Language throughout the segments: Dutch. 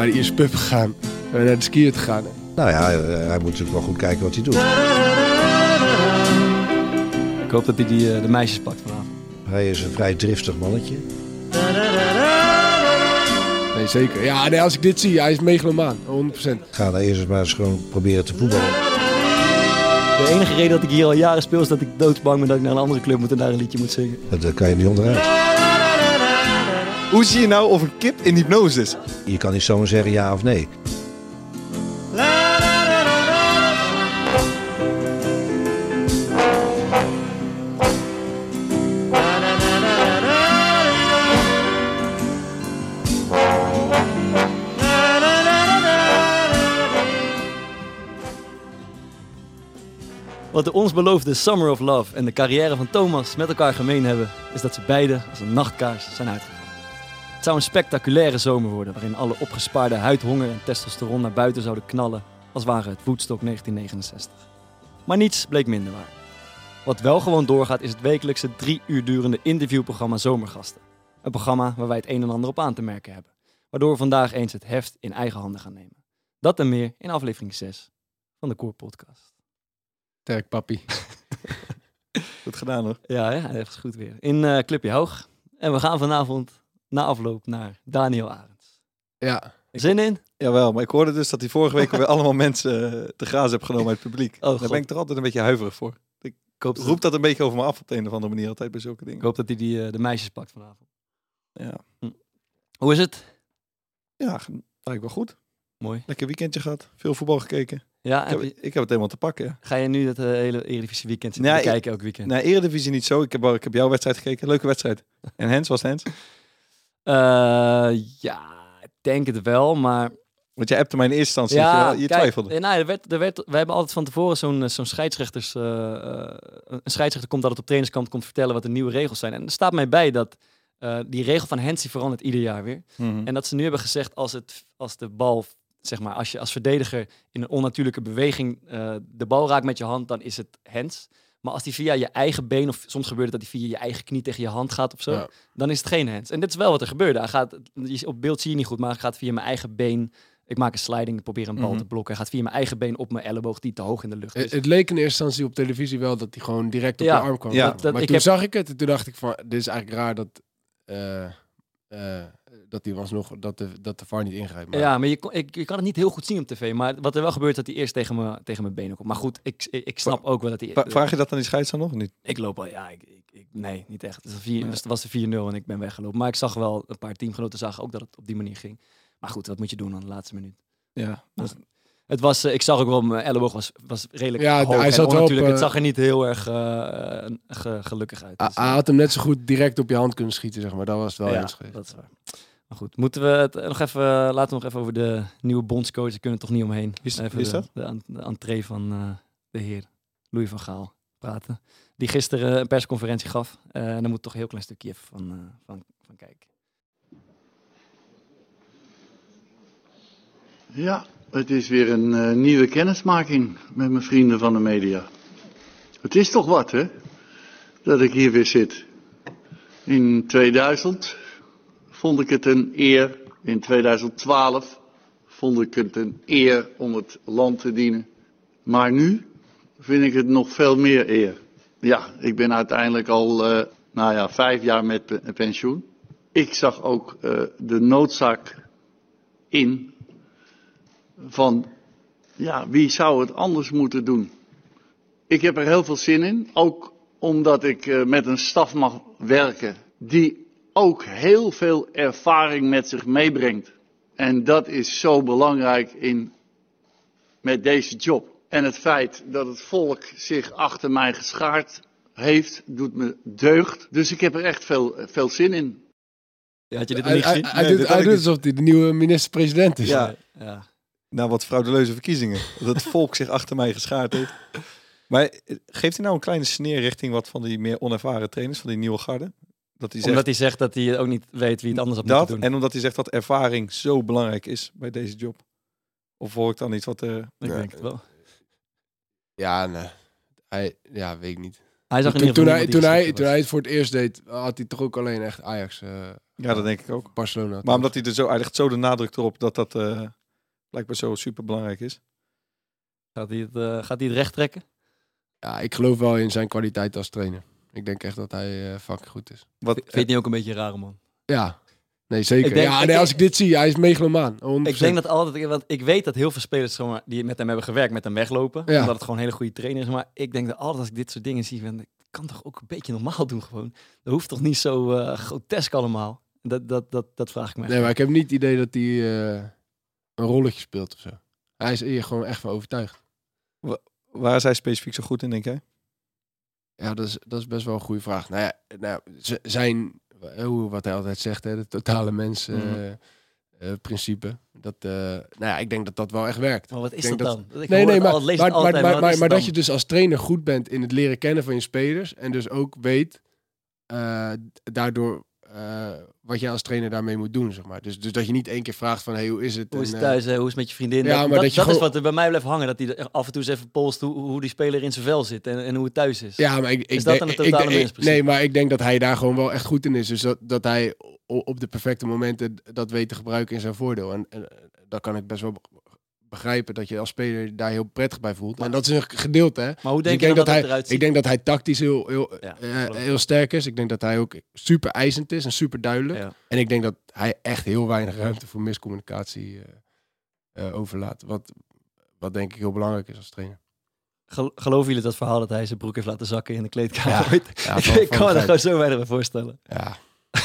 naar de eerste pub gegaan. En naar de skiën gegaan. Nou ja, hij, hij moet natuurlijk wel goed kijken wat hij doet. Ik hoop dat hij die, eh, de meisjes pakt vanavond. Hij is een vrij driftig mannetje. Nee, zeker. Ja, nee, als ik dit zie, hij is megalomaan. 100%. Ga daar eerst eens maar eens gewoon proberen te voetballen. De enige reden dat ik hier al jaren speel is dat ik doodsbang ben dat ik naar een andere club moet en daar een liedje moet zingen. Dat, dat kan je niet onderuit. Hoe zie je nou of een kip in hypnose is? Je kan niet zomaar zeggen ja of nee. Wat de ons beloofde Summer of Love en de carrière van Thomas met elkaar gemeen hebben, is dat ze beide als een nachtkaars zijn uitgevallen. Het zou een spectaculaire zomer worden waarin alle opgespaarde huidhonger en testosteron naar buiten zouden knallen als waren het Woodstock 1969. Maar niets bleek minder waar. Wat wel gewoon doorgaat is het wekelijkse drie uur durende interviewprogramma Zomergasten. Een programma waar wij het een en ander op aan te merken hebben. Waardoor we vandaag eens het heft in eigen handen gaan nemen. Dat en meer in aflevering 6 van de Core Podcast. Sterk, papi. Goed gedaan hoor. Ja, ja echt goed weer. In eh Clubje Hoog. En we gaan vanavond na afloop naar Daniel Arends. Ja. Zin in? Jawel, maar ik hoorde dus dat hij vorige week weer allemaal mensen eh, te grazen heeft genomen uit het publiek. Oh, Daar God. ben ik toch altijd een beetje huiverig voor. Ik hoop, dat, Roept dat een beetje over me af op de een of andere manier altijd bij zulke ik dingen. hoop dat hij die, eh, de meisjes pakt vanavond. Ja, Hoe is het? ja ge- eigenlijk wel goed. Mooi. Lekker weekendje gehad. Veel voetbal gekeken. Ja, Ik heb heb, je- ik heb het helemaal te pakken. Ga je nu dat eh, hele Eredivisie weekend zitten Nee, kijken elk weekend? Nee, Eredivisie niet zo. Ik heb, ik heb jouw wedstrijd gekeken. Leuke wedstrijd. En Hens was Hens. Eh, ja, ik denk het wel, maar... Want jij appte mij in eerste instantie. dat je, wel- je kijk, twijfelde. nou, er werd, er werd, we hebben altijd van tevoren zo'n eh, zo'n scheidsrechters... eh, een scheidsrechter komt altijd op trainingskamp komt vertellen wat de nieuwe regels zijn. En er staat mij bij dat die regel van Hens die verandert ieder jaar weer. Mhm. En dat ze nu hebben gezegd als, het, als de bal, zeg maar, als je als verdediger in een onnatuurlijke beweging de bal raakt met je hand, dan is het hands. Maar als die via je eigen been, of soms gebeurt het dat die via je eigen knie tegen je hand gaat of zo, Ja. dan is het geen hands. En dit is wel wat er gebeurde. Hij gaat, op beeld zie je niet goed, maar hij gaat via mijn eigen been. Ik maak een sliding, ik probeer een bal Mhm. te blokken. Hij gaat via mijn eigen been op mijn elleboog die te hoog in de lucht Het, is. het leek in eerste instantie op televisie wel dat hij gewoon direct op Ja. je arm kwam. Ja. Ja. Dat- dat- maar ik toen heb- zag ik het en toen dacht ik van, dit is eigenlijk raar dat, eh eh dat hij was nog dat de, dat de VAR niet ingrijpt. Maar Ja, maar je, kon- ik, je kan het niet heel goed zien op tv. Maar wat er wel gebeurt, dat hij eerst tegen, me, tegen mijn benen komt. Maar goed, ik, ik, ik snap ook wel dat hij... Vraag je dat aan die scheids dan nog of niet? Ik loop al, ja, ik, ik, ik- nee, niet echt. Het was, vier, het was de 4-0 en ik ben weggelopen. Maar ik zag wel, een paar teamgenoten zagen ook dat het op die manier ging. Maar goed, wat moet je doen aan de laatste minuut? Ja. Het was, eh, ik zag ook wel, mijn elleboog was, was redelijk Ja, hoog hij en zat onnatuurlijk. Het eh, zag er niet heel erg eh, ge- gelukkig uit. hij, Dus, hij had hem net zo goed direct op je hand kunnen schieten, zeg maar. Dat was het wel ja, eens geweest. dat is waar. Maar goed, moeten we het eh, nog even, laten we nog even over de nieuwe bondscoach. Daar kunnen we toch niet omheen. Wie is- Even wie is de- dat? De, de entree van eh, de heer Louis van Gaal praten. Die gisteren een persconferentie gaf. Eh, en daar moet toch een heel klein stukje even van, eh, van, van kijken. Ja, het is weer een eh, nieuwe kennismaking met mijn vrienden van de media. Het is toch wat, hè? Dat ik hier weer zit. In 2000 vond ik het een eer. In 2012 vond ik het een eer om het land te dienen. Maar nu vind ik het nog veel meer eer. Ja, ik ben uiteindelijk al, eh, nou ja, vijf jaar met pe- pensioen. Ik zag ook eh, de noodzaak in van, ja, wie zou het anders moeten doen? Ik heb er heel veel zin in, ook omdat ik eh, met een staf mag werken die ook heel veel ervaring met zich meebrengt. En dat is zo belangrijk in, met deze job. En het feit dat het volk zich achter mij geschaard heeft, doet me deugd. Dus ik heb er echt veel, veel zin in. Ja, had je dit nog niet gezien? hij Nee, doet, hij doet alsof hij de nieuwe minister-president is. Ja. ja. Na wat frauduleuze verkiezingen. Dat het volk zich achter mij geschaard heeft. Maar geeft hij nou een kleine sneer richting wat van die meer onervaren trainers, van die nieuwe garde? Dat hij zegt Omdat hij zegt dat hij ook niet weet wie het anders had moeten dat doen. en omdat hij zegt dat ervaring zo belangrijk is bij deze job. Of hoor ik dan iets wat... eh Ik Ja. denk het wel. Ja, nee. Hij, ja, weet ik niet. Hij zag in Toen, toen, hij, toen, hij, toen hij het voor het eerst deed, had hij toch ook alleen echt Ajax. eh, Ja, dat denk ik ook. Barcelona. Maar omdat hij er zo, hij legt zo de nadruk erop dat dat eh, blijkbaar zo super belangrijk is. Gaat hij het, eh, gaat hij het recht trekken? Ja, ik geloof wel in zijn kwaliteit als trainer. Ik denk echt dat hij eh fucking goed is. Wat, Vind je het niet ook een beetje raar, man? Ja, nee zeker. Denk- ja, ik- nee, als ik dit zie, hij is megalomaan. 100%. Ik denk dat altijd, want ik weet dat heel veel spelers zeg maar, die met hem hebben gewerkt, met hem weglopen. Ja. Omdat het gewoon een hele goede trainer is. Maar ik denk dat altijd als ik dit soort dingen zie, van, ik kan toch ook een beetje normaal doen gewoon. Dat hoeft toch niet zo eh, grotesk allemaal. Dat, dat, dat, dat vraag ik me. echt Nee, maar ik heb niet het idee dat hij eh, een rolletje speelt of zo. Hij is hier gewoon echt van overtuigd. waar is hij specifiek zo goed in, denk jij? Ja, dat is, dat is best wel een goede vraag. Nou ja, nou, zijn, eh, hoe- wat hij altijd zegt, hè, de totale mens eh, Mhm. eh, principe. Dat, eh, nou ja, ik denk dat dat wel echt werkt. Maar wat is denk dat, dat- dan? Ik Nee, nee, maar, al- maar, maar, altijd, maar, maar, maar dat je dus als trainer goed bent in het leren kennen van je spelers. En dus ook weet eh, daardoor eh, wat je als trainer daarmee moet doen, zeg maar. Dus, dus dat je niet één keer vraagt van, hey, hoe is het? Hoe is het eh, thuis? hè? Hoe is het met je vriendin? Ja, dat maar dat, dat je dat is wat er bij mij blijft hangen. Dat hij af en toe eens even polst hoe, hoe die speler in zijn vel zit en, en hoe het thuis is. Ja, maar ik, ik Is dat denk, dan ik-? Nee, maar ik denk dat hij daar gewoon wel echt goed in is. Dus dat, dat hij op de perfecte momenten dat weet te gebruiken in zijn voordeel. En, en dat kan ik best wel begrijpen dat je als speler daar heel prettig bij voelt. En dat is een gedeelte, hè. Maar hoe denk ik je dan denk dat, hij, eruit ziet? ik denk dat hij tactisch heel, heel, Ja, eh, ik. heel sterk is. Ik denk dat hij ook super eisend is en super duidelijk. Ja. En ik denk dat hij echt heel weinig ruimte voor miscommunicatie eh, eh, overlaat. Wat, wat denk ik heel belangrijk is als trainer. Gel- Geloven jullie dat verhaal dat hij zijn broek heeft laten zakken in de kleedkamer? Ja. ik ik kan me daar Gijs. gewoon zo weinig bij voorstellen. Ja,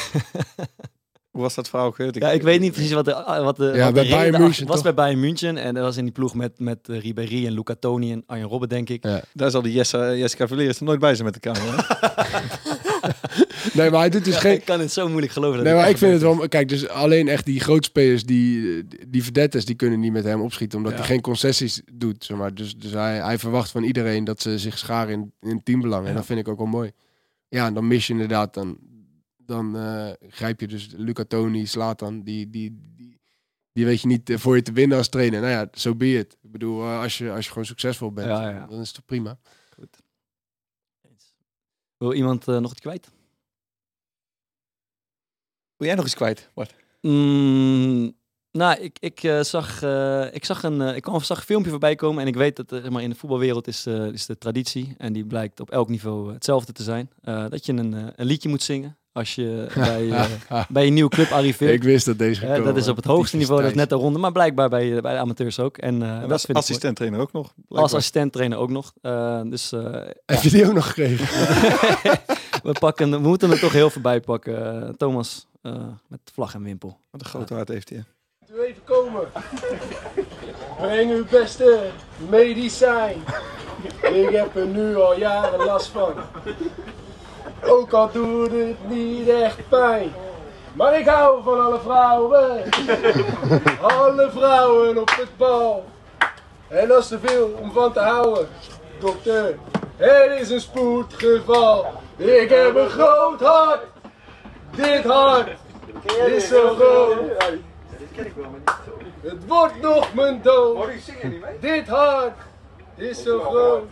Hoe was dat verhaal? Ja, ik weet niet precies wat de, wat de, Ja, wat de bij Bayern München, was toch? bij Bayern München. En dat was in die ploeg met, met uh, Ribéry en Luca Toni en Arjen Robben, denk ik. Ja. Daar zal die Jessa, Jessica er nooit bij zijn met de camera. nee, maar hij doet dus Ja, geen... ik kan het zo moeilijk geloven. Dat Nee, maar ik vind het wel... Kijk, dus alleen echt die grootspelers, die, die verdettes, die kunnen niet met hem opschieten. Omdat Ja. hij geen concessies doet, zeg maar. Dus, dus hij, hij verwacht van iedereen dat ze zich scharen in, in teambelang. En dat vind ik ook wel mooi. Ja, en dan mis je inderdaad... Dan, dan eh, grijp je dus Luca Toni, Slatan, die... die, die die weet je niet eh, voor je te winnen als trainer. Nou ja, zo be it. Ik bedoel, eh, als je, als je gewoon succesvol bent, Ja, ja. dan is het toch prima. is. Wil iemand eh, nog iets kwijt? Wil jij nog eens kwijt? Wat? Mm, nou, ik, ik, eh, zag, eh, ik, zag een, eh, ik kwam, zag een filmpje voorbij komen en ik weet dat maar, in de voetbalwereld is, eh, is de traditie, en die blijkt op elk niveau hetzelfde te zijn, eh, dat je een, een liedje moet zingen als je bij, eh, bij je nieuwe club arriveert. ik wist dat deze Eh, gekomen dat is op het hoogste niveau, dat is net daaronder, maar blijkbaar bij, bij de amateurs ook. En, eh, En dat als assistent trainer ook nog. Als assistent trainer ook nog. Eh, dus eh, Heb ja. je die ook nog gekregen? we, pakken, we moeten er toch heel veel bij pakken. Eh, Thomas, eh, met vlag en wimpel. Wat een grote hart heeft hij. U even komen. Breng uw beste medicijn. Ik heb er nu al jaren last van. Ook al doet het niet echt pijn. Maar ik hou van alle vrouwen. Alle vrouwen op het bal. En dat is te veel om van te houden. Dokter, het is een spoedgeval. Ik heb een groot hart. Dit hart is zo groot. Het wordt nog mijn dood. Dit hart is zo groot.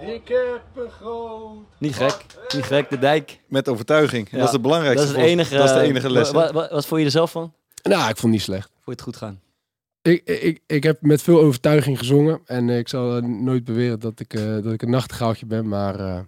Ik heb een groot. Niet gek, niet gek, de dijk. Met overtuiging. Ja, Dat is het belangrijkste. Dat is het enige, dat is de enige les. Wat, wat, wat vond je er zelf van? nou, ik vond het niet slecht. Vond je het goed gaan? Ik, ik, ik heb met veel overtuiging gezongen. En eh, ik zal eh, nooit beweren dat ik, eh, dat ik een nachtegaaltje ben. Maar eh,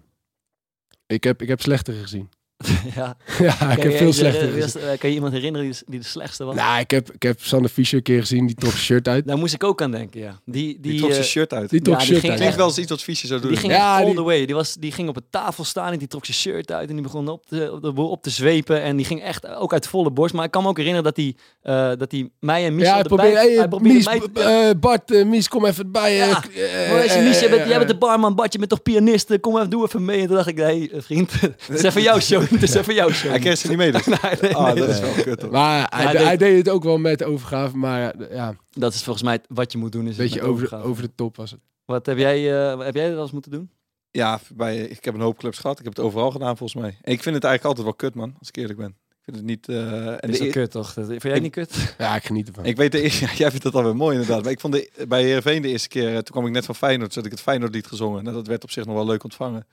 ik, heb, ik heb slechter gezien. ja. ja, ik Kan heb je- veel je- slechter eh, Kan je iemand herinneren die, die de slechtste was? Nou, ik heb, ik heb Sander Fischer een keer gezien. Die trok zijn shirt uit. Daar moest ik ook aan denken, ja. Die, die, Die trok zijn eh, shirt uit. Die trok Ja, die zijn shirt ging uit. Klinkt echt- wel eens iets wat Fischer zou doen. Die ging Ja, echt all die- the way. Die, was, die ging op een tafel staan en die trok zijn shirt uit en die begon op te, op de boel op te zwepen. En die ging echt ook uit volle borst. Maar ik kan me ook herinneren dat hij, eh, dat hij mij en Michel Ja, hij erbij... probeerde, hey, hij probeerde Mies, mij te- eh, Bart, Mies, kom even bij. Ja, Maar Mies, jij bent, jij bent de barman, Bart, je bent toch pianist? Kom even, doe even mee. En toen dacht ik, nee, eh, vriend, het is even jouw show. Het is even jouw show. Hij kreeg ze niet mee dus. Nee, nee, Ah, dat is wel kut. hoor. Maar hij, hij hij, deed- het ook wel met overgave. Maar ja, Dat is volgens mij wat je moet doen. Is beetje over, overgave. over de top was het. Wat heb jij, eh, heb jij dat wel eens moeten doen? Ja, bij, ik heb een hoop clubs gehad. Ik heb het overal gedaan volgens mij. En ik vind het eigenlijk altijd wel kut, man. Als ik eerlijk ben. Ik vind het niet... eh, en is de dat e- kut, toch? Dat- Vind jij Ik- niet kut? Ja, ik geniet ervan. Ik weet de eerste, jij vindt dat alweer mooi inderdaad. Maar ik vond de, bij Heerenveen de eerste keer, eh, toen kwam ik net van Feyenoord, toen had ik het Feyenoord lied gezongen. Nou, dat werd op zich nog wel leuk ontvangen.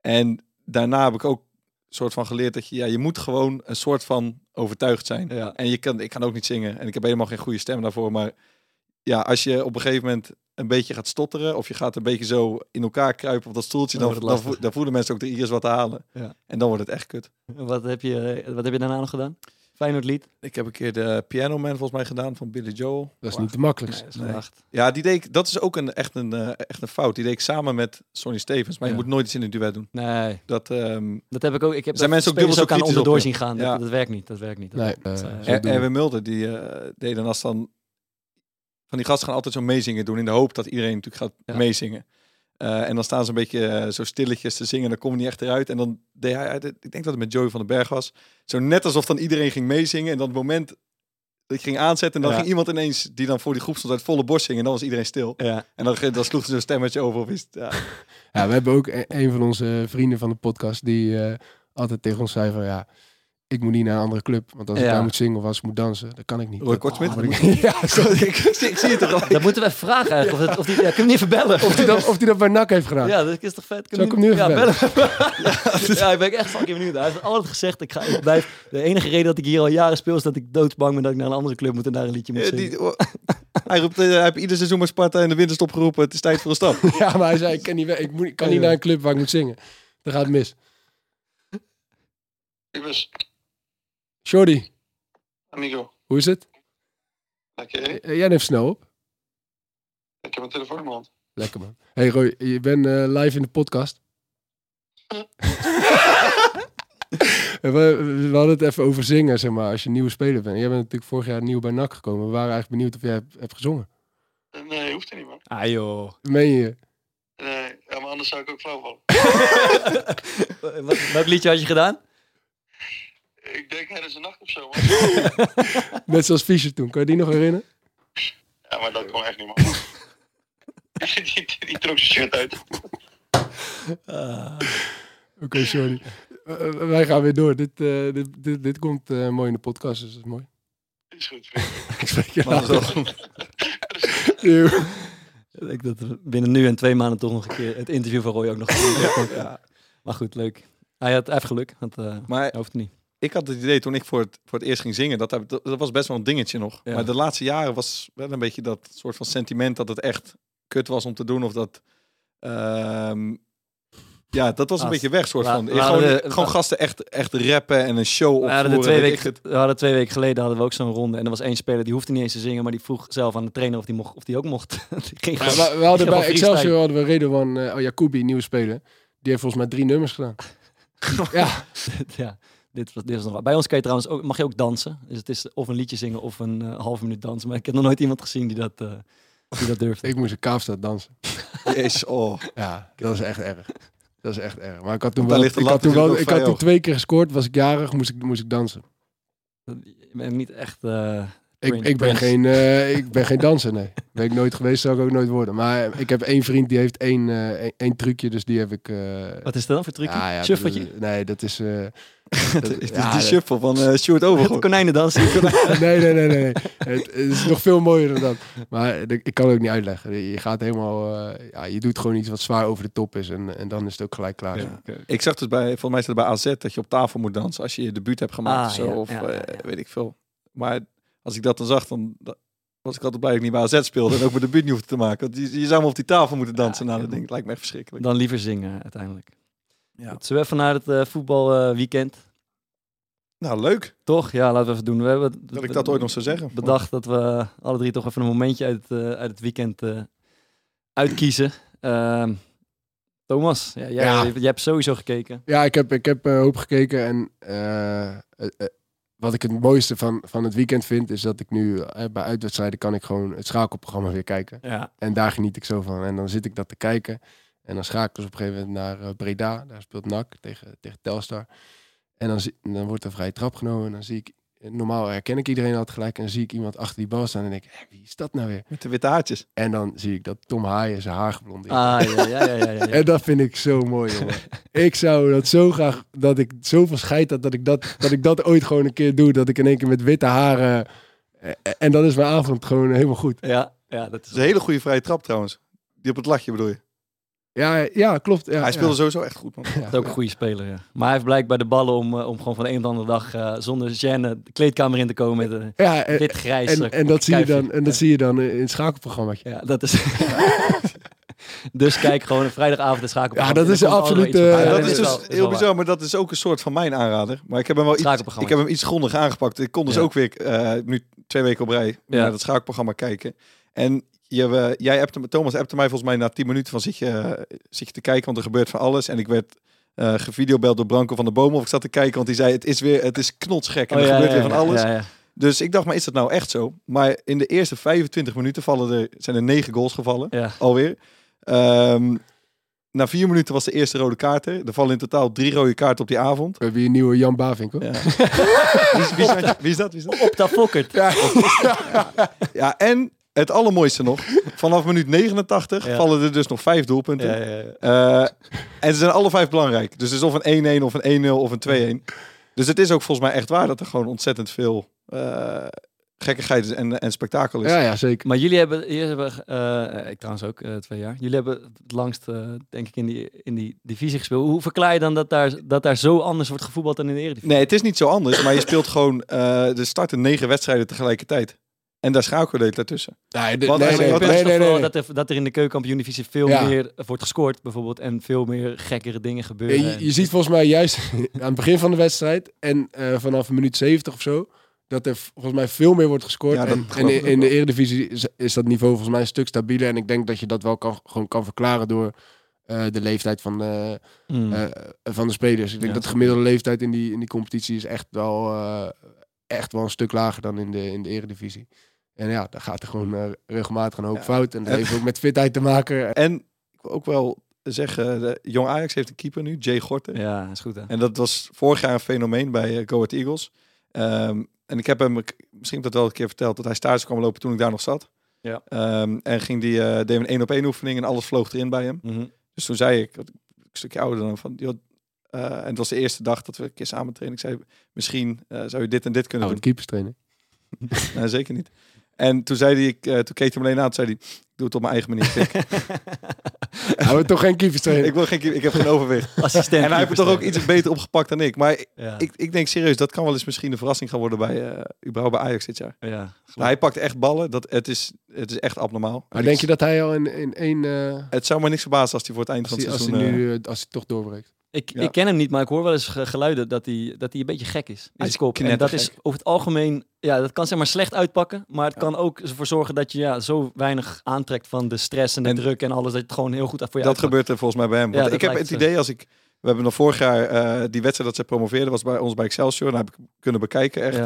En daarna heb ik ook soort van geleerd dat je, ja, je moet gewoon een soort van overtuigd zijn. Ja. En je kan, ik kan ook niet zingen en ik heb helemaal geen goede stem daarvoor. Maar ja, als je op een gegeven moment een beetje gaat stotteren of je gaat een beetje zo in elkaar kruipen op dat stoeltje, Dan dan, dan, voelen mensen ook er hier is wat te halen. Ja. En dan wordt het echt kut. Wat heb je, wat heb je daarna nog gedaan? Feyenoord lied? Ik heb een keer de Piano Man volgens mij gedaan van Billy Joel. Dat is niet de makkelijkste. Nee. Ja, die deed ik, dat is ook een, echt, een, eh, echt een fout. Die deed ik samen met Sonny Stevens. Maar je moet nooit iets in een duet doen. Nee, Dat, ehm dat heb ik ook. Ik heb Zijn mensen ook dubbel zo ook aan onderdoor op, zien gaan. Ja. Dat, dat werkt niet. Dat werkt niet. Dat Nee, eh, eh, Er-. Erwin Mulder, die eh, deed dan als dan... Van die gasten gaan altijd zo meezingen doen in de hoop dat iedereen natuurlijk gaat Ja. meezingen. Eh, en dan staan ze een beetje eh, zo stilletjes te zingen, dan komen die echt eruit. En dan deed hij, ik denk dat het met Joey van den Berg was, zo net alsof dan iedereen ging meezingen. En dan het moment dat je ging aanzetten, en dan Ja. ging iemand ineens die dan voor die groep stond uit volle borst zingen. En dan was iedereen stil. ja. En dan, dan sloeg ze zo'n stemmetje over. Of ja. Ja, we hebben ook e- een van onze vrienden van de podcast die eh, altijd tegen ons zei van ja, ik moet niet naar een andere club. Want als ik Ja. daar moet zingen of als ik moet dansen, dat kan ik niet. Roy Kortsmit? Oh, ik- ja, sorry. ik, ik zie het al. Dat moeten we even vragen eigenlijk. Of, het, of die, ja, kun je hem niet even bellen? Of hij dat, of die dat bij NAC heeft gedaan. Ja, dat is toch vet? Kun Zal je ik hem nu even ja, bellen? bellen? ja, ik ben echt fucking benieuwd. Hij heeft altijd gezegd, ik, ga, ik blijf... De enige reden dat ik hier al jaren speel, is dat ik doodsbang ben dat ik naar een andere club moet en daar een liedje moet Ja, zingen. die, oh, hij, roept, eh, hij heeft ieder seizoen met Sparta in de winterstop geroepen. Het is tijd voor een stap. Ja, maar hij zei, ik kan niet, ik moet, ik kan niet naar een club waar ik moet zingen. Dat gaat mis. Ibis, Shorty, amigo. hoe is het? Lekker, hè? Eh, Jij neemt snel op. Ik heb mijn telefoon in mijn hand. Lekker man. Hey Roy, je bent eh, live in de podcast. We, we hadden het even over zingen, zeg maar, als je nieuwe speler bent. Jij bent natuurlijk vorig jaar nieuw bij NAC gekomen. We waren eigenlijk benieuwd of jij hebt, hebt gezongen. Nee, hoeft er niet, man. Ah joh. Meen je? Nee, ja, maar anders zou ik ook flauw vallen. Wat, welk liedje had je gedaan? Ik denk tijdens de nacht of zo, man. Net zoals Fischer toen. Kan je die nog herinneren? Ja, maar dat kon echt niet, man. die, die, die trok zijn shirt uit. Oké, sorry. Eh, eh, wij gaan weer door. Dit, eh, dit, dit, dit komt eh, mooi in de podcast, dus dat is mooi. Is goed. Ik spreek je later. Ik denk dat we binnen nu en twee maanden toch nog een keer het interview van Roy ook nog. Ja. Maar goed, leuk. Hij had even geluk, want eh Maar hij hoeft het niet. Ik had het idee toen ik voor het, voor het eerst ging zingen, dat, dat, dat was best wel een dingetje nog. Ja. Maar de laatste jaren was wel een beetje dat soort van sentiment dat het echt kut was om te doen. Of dat... ehm, ja, dat was een Ah, beetje weg, soort van. Gewoon, de- gewoon gasten echt, echt rappen en een show We hadden, de opvoeren. twee weken, het. we hadden twee weken geleden hadden we ook zo'n ronde. En er was één speler die hoefde niet eens te zingen, maar die vroeg zelf aan de trainer of die, mocht, of die ook mocht. die ging Ja, gewoon- we, we hadden bij van Excelsior hadden we Redouan uh, Jacobi, nieuwe speler. Die heeft volgens mij drie nummers gedaan. ja, ja, dit was, dit was nog wat. Bij ons kan je trouwens ook, mag je ook dansen. Dus het is of een liedje zingen of een eh, halve minuut dansen. Maar ik heb nog nooit iemand gezien die dat, eh, die dat durfde. ik moest in Kaapstad dansen. Jezus, oh. Ja, dat is echt erg. Dat is echt erg. Maar ik had toen wel, ik had toen, wel, ik had toen twee keer gescoord. Was ik jarig, moest ik, moest ik dansen. Je bent niet echt... eh, Ik, ik, ben Prince. geen, eh, ik ben geen danser, nee. Ben ik nooit geweest, zou ik ook nooit worden. Maar ik heb één vriend die heeft één, eh, één, één trucje, dus die heb ik... eh, wat is dat dan voor trucje? ja, ja, Shuffletje? dat- Nee, dat is... dat- Het is ja, dat- shuffle van eh Stuart Het Overgoor. konijnendansen. nee, nee, nee, nee. nee. Het, het is nog veel mooier dan dat. Maar de- ik kan het ook niet uitleggen. Je gaat helemaal... ja, je doet gewoon iets wat zwaar over de top is en, en dan is het ook gelijk klaar. Ja. Ik zag dus bij, volgens mij het bij AZ dat je op tafel moet dansen als je je debuut hebt gemaakt Ah, of zo. of weet ik veel. Maar als ik dat dan zag, dan da- was ik altijd blij dat ik niet bij AZ speelde en ook mijn debuut niet hoefde te maken. Want je, je zou maar op die tafel moeten dansen. Ja, nou, dat ding het lijkt me echt verschrikkelijk. Dan liever zingen uiteindelijk. Ja. Goed, Zullen we even naar het eh, voetbalweekend? Nou, leuk Toch? Ja, laten we even doen. We hebben dat ik dat ooit nog zou zeggen. bedacht dat we alle drie toch even een momentje uit, eh, uit het weekend eh, uitkiezen. Ehm, Thomas, ja, jij, Ja. jij hebt sowieso gekeken. Ja, ik heb, ik heb hoop gekeken en eh, eh, eh, wat ik het mooiste van, van het weekend vind, is dat ik nu eh, bij uitwedstrijden kan ik gewoon het schakelprogramma weer kijken. Ja. En daar geniet ik zo van. En dan zit ik dat te kijken. En dan schakelen ze op een gegeven moment naar eh, Breda. Daar speelt NAC tegen, tegen Telstar. En dan, dan wordt er vrije trap genomen. En dan zie ik... Normaal herken ik iedereen altijd gelijk. En dan zie ik iemand achter die bal staan. En denk ik, wie is dat nou weer? Met de witte haartjes. En dan zie ik dat Tom Haaien zijn haar geblondeerd Ah, ja, ja, ja, ja, ja. En dat vind ik zo mooi, jongen. ik zou dat zo graag, dat ik zoveel scheid had, dat ik dat, dat ik dat ooit gewoon een keer doe. Dat ik in één keer met witte haren... eh, En dan is mijn avond gewoon helemaal goed. Ja, ja, dat is Dat is een hele goede vrije trap trouwens. Die op het latje bedoel je? Ja, ja klopt. Ja, Hij speelde ja. sowieso echt goed, man. Ook een goede speler, ja. Maar hij heeft blijkbaar de ballen om, eh, om gewoon van de een de andere dag eh, zonder gêne de kleedkamer in te komen met een Ja, en, wit-grijs en, en dat zie je dan, en dat zie je dan in het schakelprogrammaatje. Ja, dat is... dus kijk gewoon een vrijdagavond de schakelprogramma. Ja, dat is absoluut, eh. Ja, dat is dus wel heel waar. bizar, maar dat is ook een soort van mijn aanrader. Maar ik heb hem wel iets, Schakelprogramma. ik heb hem iets grondig aangepakt. Ik kon dus Ja. ook weer eh, nu twee weken op rij Ja. naar dat schakelprogramma kijken. En je, eh, jij appte, Thomas appte mij volgens mij na 10 minuten van zit je, eh, je te kijken, want er gebeurt van alles. En ik werd eh gevideobeld door Branko van de Bomen of ik zat te kijken, want die zei het is weer, het is knotsgek en Oh, er ja, gebeurt ja, weer van ja, alles. Ja, ja. Dus ik dacht, maar is dat nou echt zo? Maar in de eerste 25 minuten vallen er, zijn er negen goals gevallen, Ja. alweer. Ehm, na vier minuten was de eerste rode kaart er. Er vallen in totaal drie rode kaarten op die avond. We hebben hier een nieuwe Jan Bavink hoor. Ja. wie, is, wie, is, wie is dat? Wie is dat? Op dat fokkert. Ja. Ja, en het allermooiste nog. Vanaf minuut 89 Ja. vallen er dus nog vijf doelpunten. Ja, ja, ja. Eh, en ze zijn alle vijf belangrijk. Dus het is of een 1-1 of een 1-0 of een 2-1. Dus het is ook volgens mij echt waar dat er gewoon ontzettend veel eh gekkigheid en, en spektakel is. Ja, ja, zeker. Maar jullie hebben, jullie hebben eh, ik trouwens ook, twee jaar. Jullie hebben het langst, eh, denk ik, in die, in die divisie gespeeld. Hoe verklaar je dan dat daar, dat daar zo anders wordt gevoetbald dan in de Eredivisie? Nee, het is niet zo anders. Maar je speelt gewoon... eh er starten negen wedstrijden tegelijkertijd. En daar schakelen je daartussen. Nee, de- nee, nee, wat nee, nee, nee, nee. Dat, er, dat er in de keukenkampioen-divisie veel Ja. meer wordt gescoord, bijvoorbeeld. En veel meer gekkere dingen gebeuren. Ja, je, je ziet volgens mij juist aan het begin van de wedstrijd en eh, vanaf minuut 70 of zo, dat er volgens mij veel meer wordt gescoord. Ja, en in, in de Eredivisie is, is dat niveau volgens mij een stuk stabieler. En ik denk dat je dat wel kan, gewoon kan verklaren door eh, de leeftijd van de, Mm. eh, van de spelers. Ik denk Ja. dat de gemiddelde leeftijd in die, in die competitie is echt wel, eh, echt wel een stuk lager dan in de, in de Eredivisie. En ja, daar gaat er gewoon eh, regelmatig een hoop Ja. fout. En dat heeft ook met fitheid te maken. En ik wil ook wel zeggen... De Jong Ajax heeft een keeper nu, Jay Gorten. ja, is goed hè. En dat was vorig jaar een fenomeen bij uh, Go Ahead Eagles. Ehm, en ik heb hem, misschien heb ik dat wel een keer verteld, dat hij stage kwam lopen toen ik daar nog zat. Ja. Ehm, en ging die, eh deed een één op één oefening en alles vloog erin bij hem. Mhm. Dus toen zei ik, een stukje ouder dan van, joh, eh, en het was de eerste dag dat we een keer samen trainen. Ik zei, misschien eh, zou je dit en dit kunnen Oh, doen. trainen. Nee, zeker niet. En toen zei hij, ik, eh, toen keek hij me alleen aan, toen zei hij, ik doe het op mijn eigen manier. Houden we toch geen trainen? ik, wil geen, ik heb geen overwicht. Assistent. En hij heeft het toch ook iets beter opgepakt dan ik. Maar Ja, ik, ik denk serieus, dat kan wel eens misschien een verrassing gaan worden bij, eh überhaupt bij Ajax dit jaar. ja. Nou, hij pakt echt ballen. Dat, het, is, het is echt abnormaal. Maar denk je dat hij al in, in één... eh, Het zou me niks verbazen als hij voor het eind als, van hij, het als, hij seizoen... nu, als hij toch doorbreekt? Ik, Ja. ik ken hem niet, maar ik hoor wel eens ge- geluiden dat hij, dat hij een beetje gek is. In Hij zijn is kop. En dat is over het algemeen, ja, dat kan zeg maar slecht uitpakken. Maar het Ja. kan ook ervoor zorgen dat je ja, zo weinig aantrekt van de stress en de En druk en alles. Dat je het gewoon heel goed voor je dat uitpakt. gebeurt er volgens mij bij hem. Ja, Want ik heb het idee als ik... We hebben nog vorig jaar eh, die wedstrijd dat ze promoveerden, was bij ons bij Excelsior. Daar heb ik kunnen bekijken echt.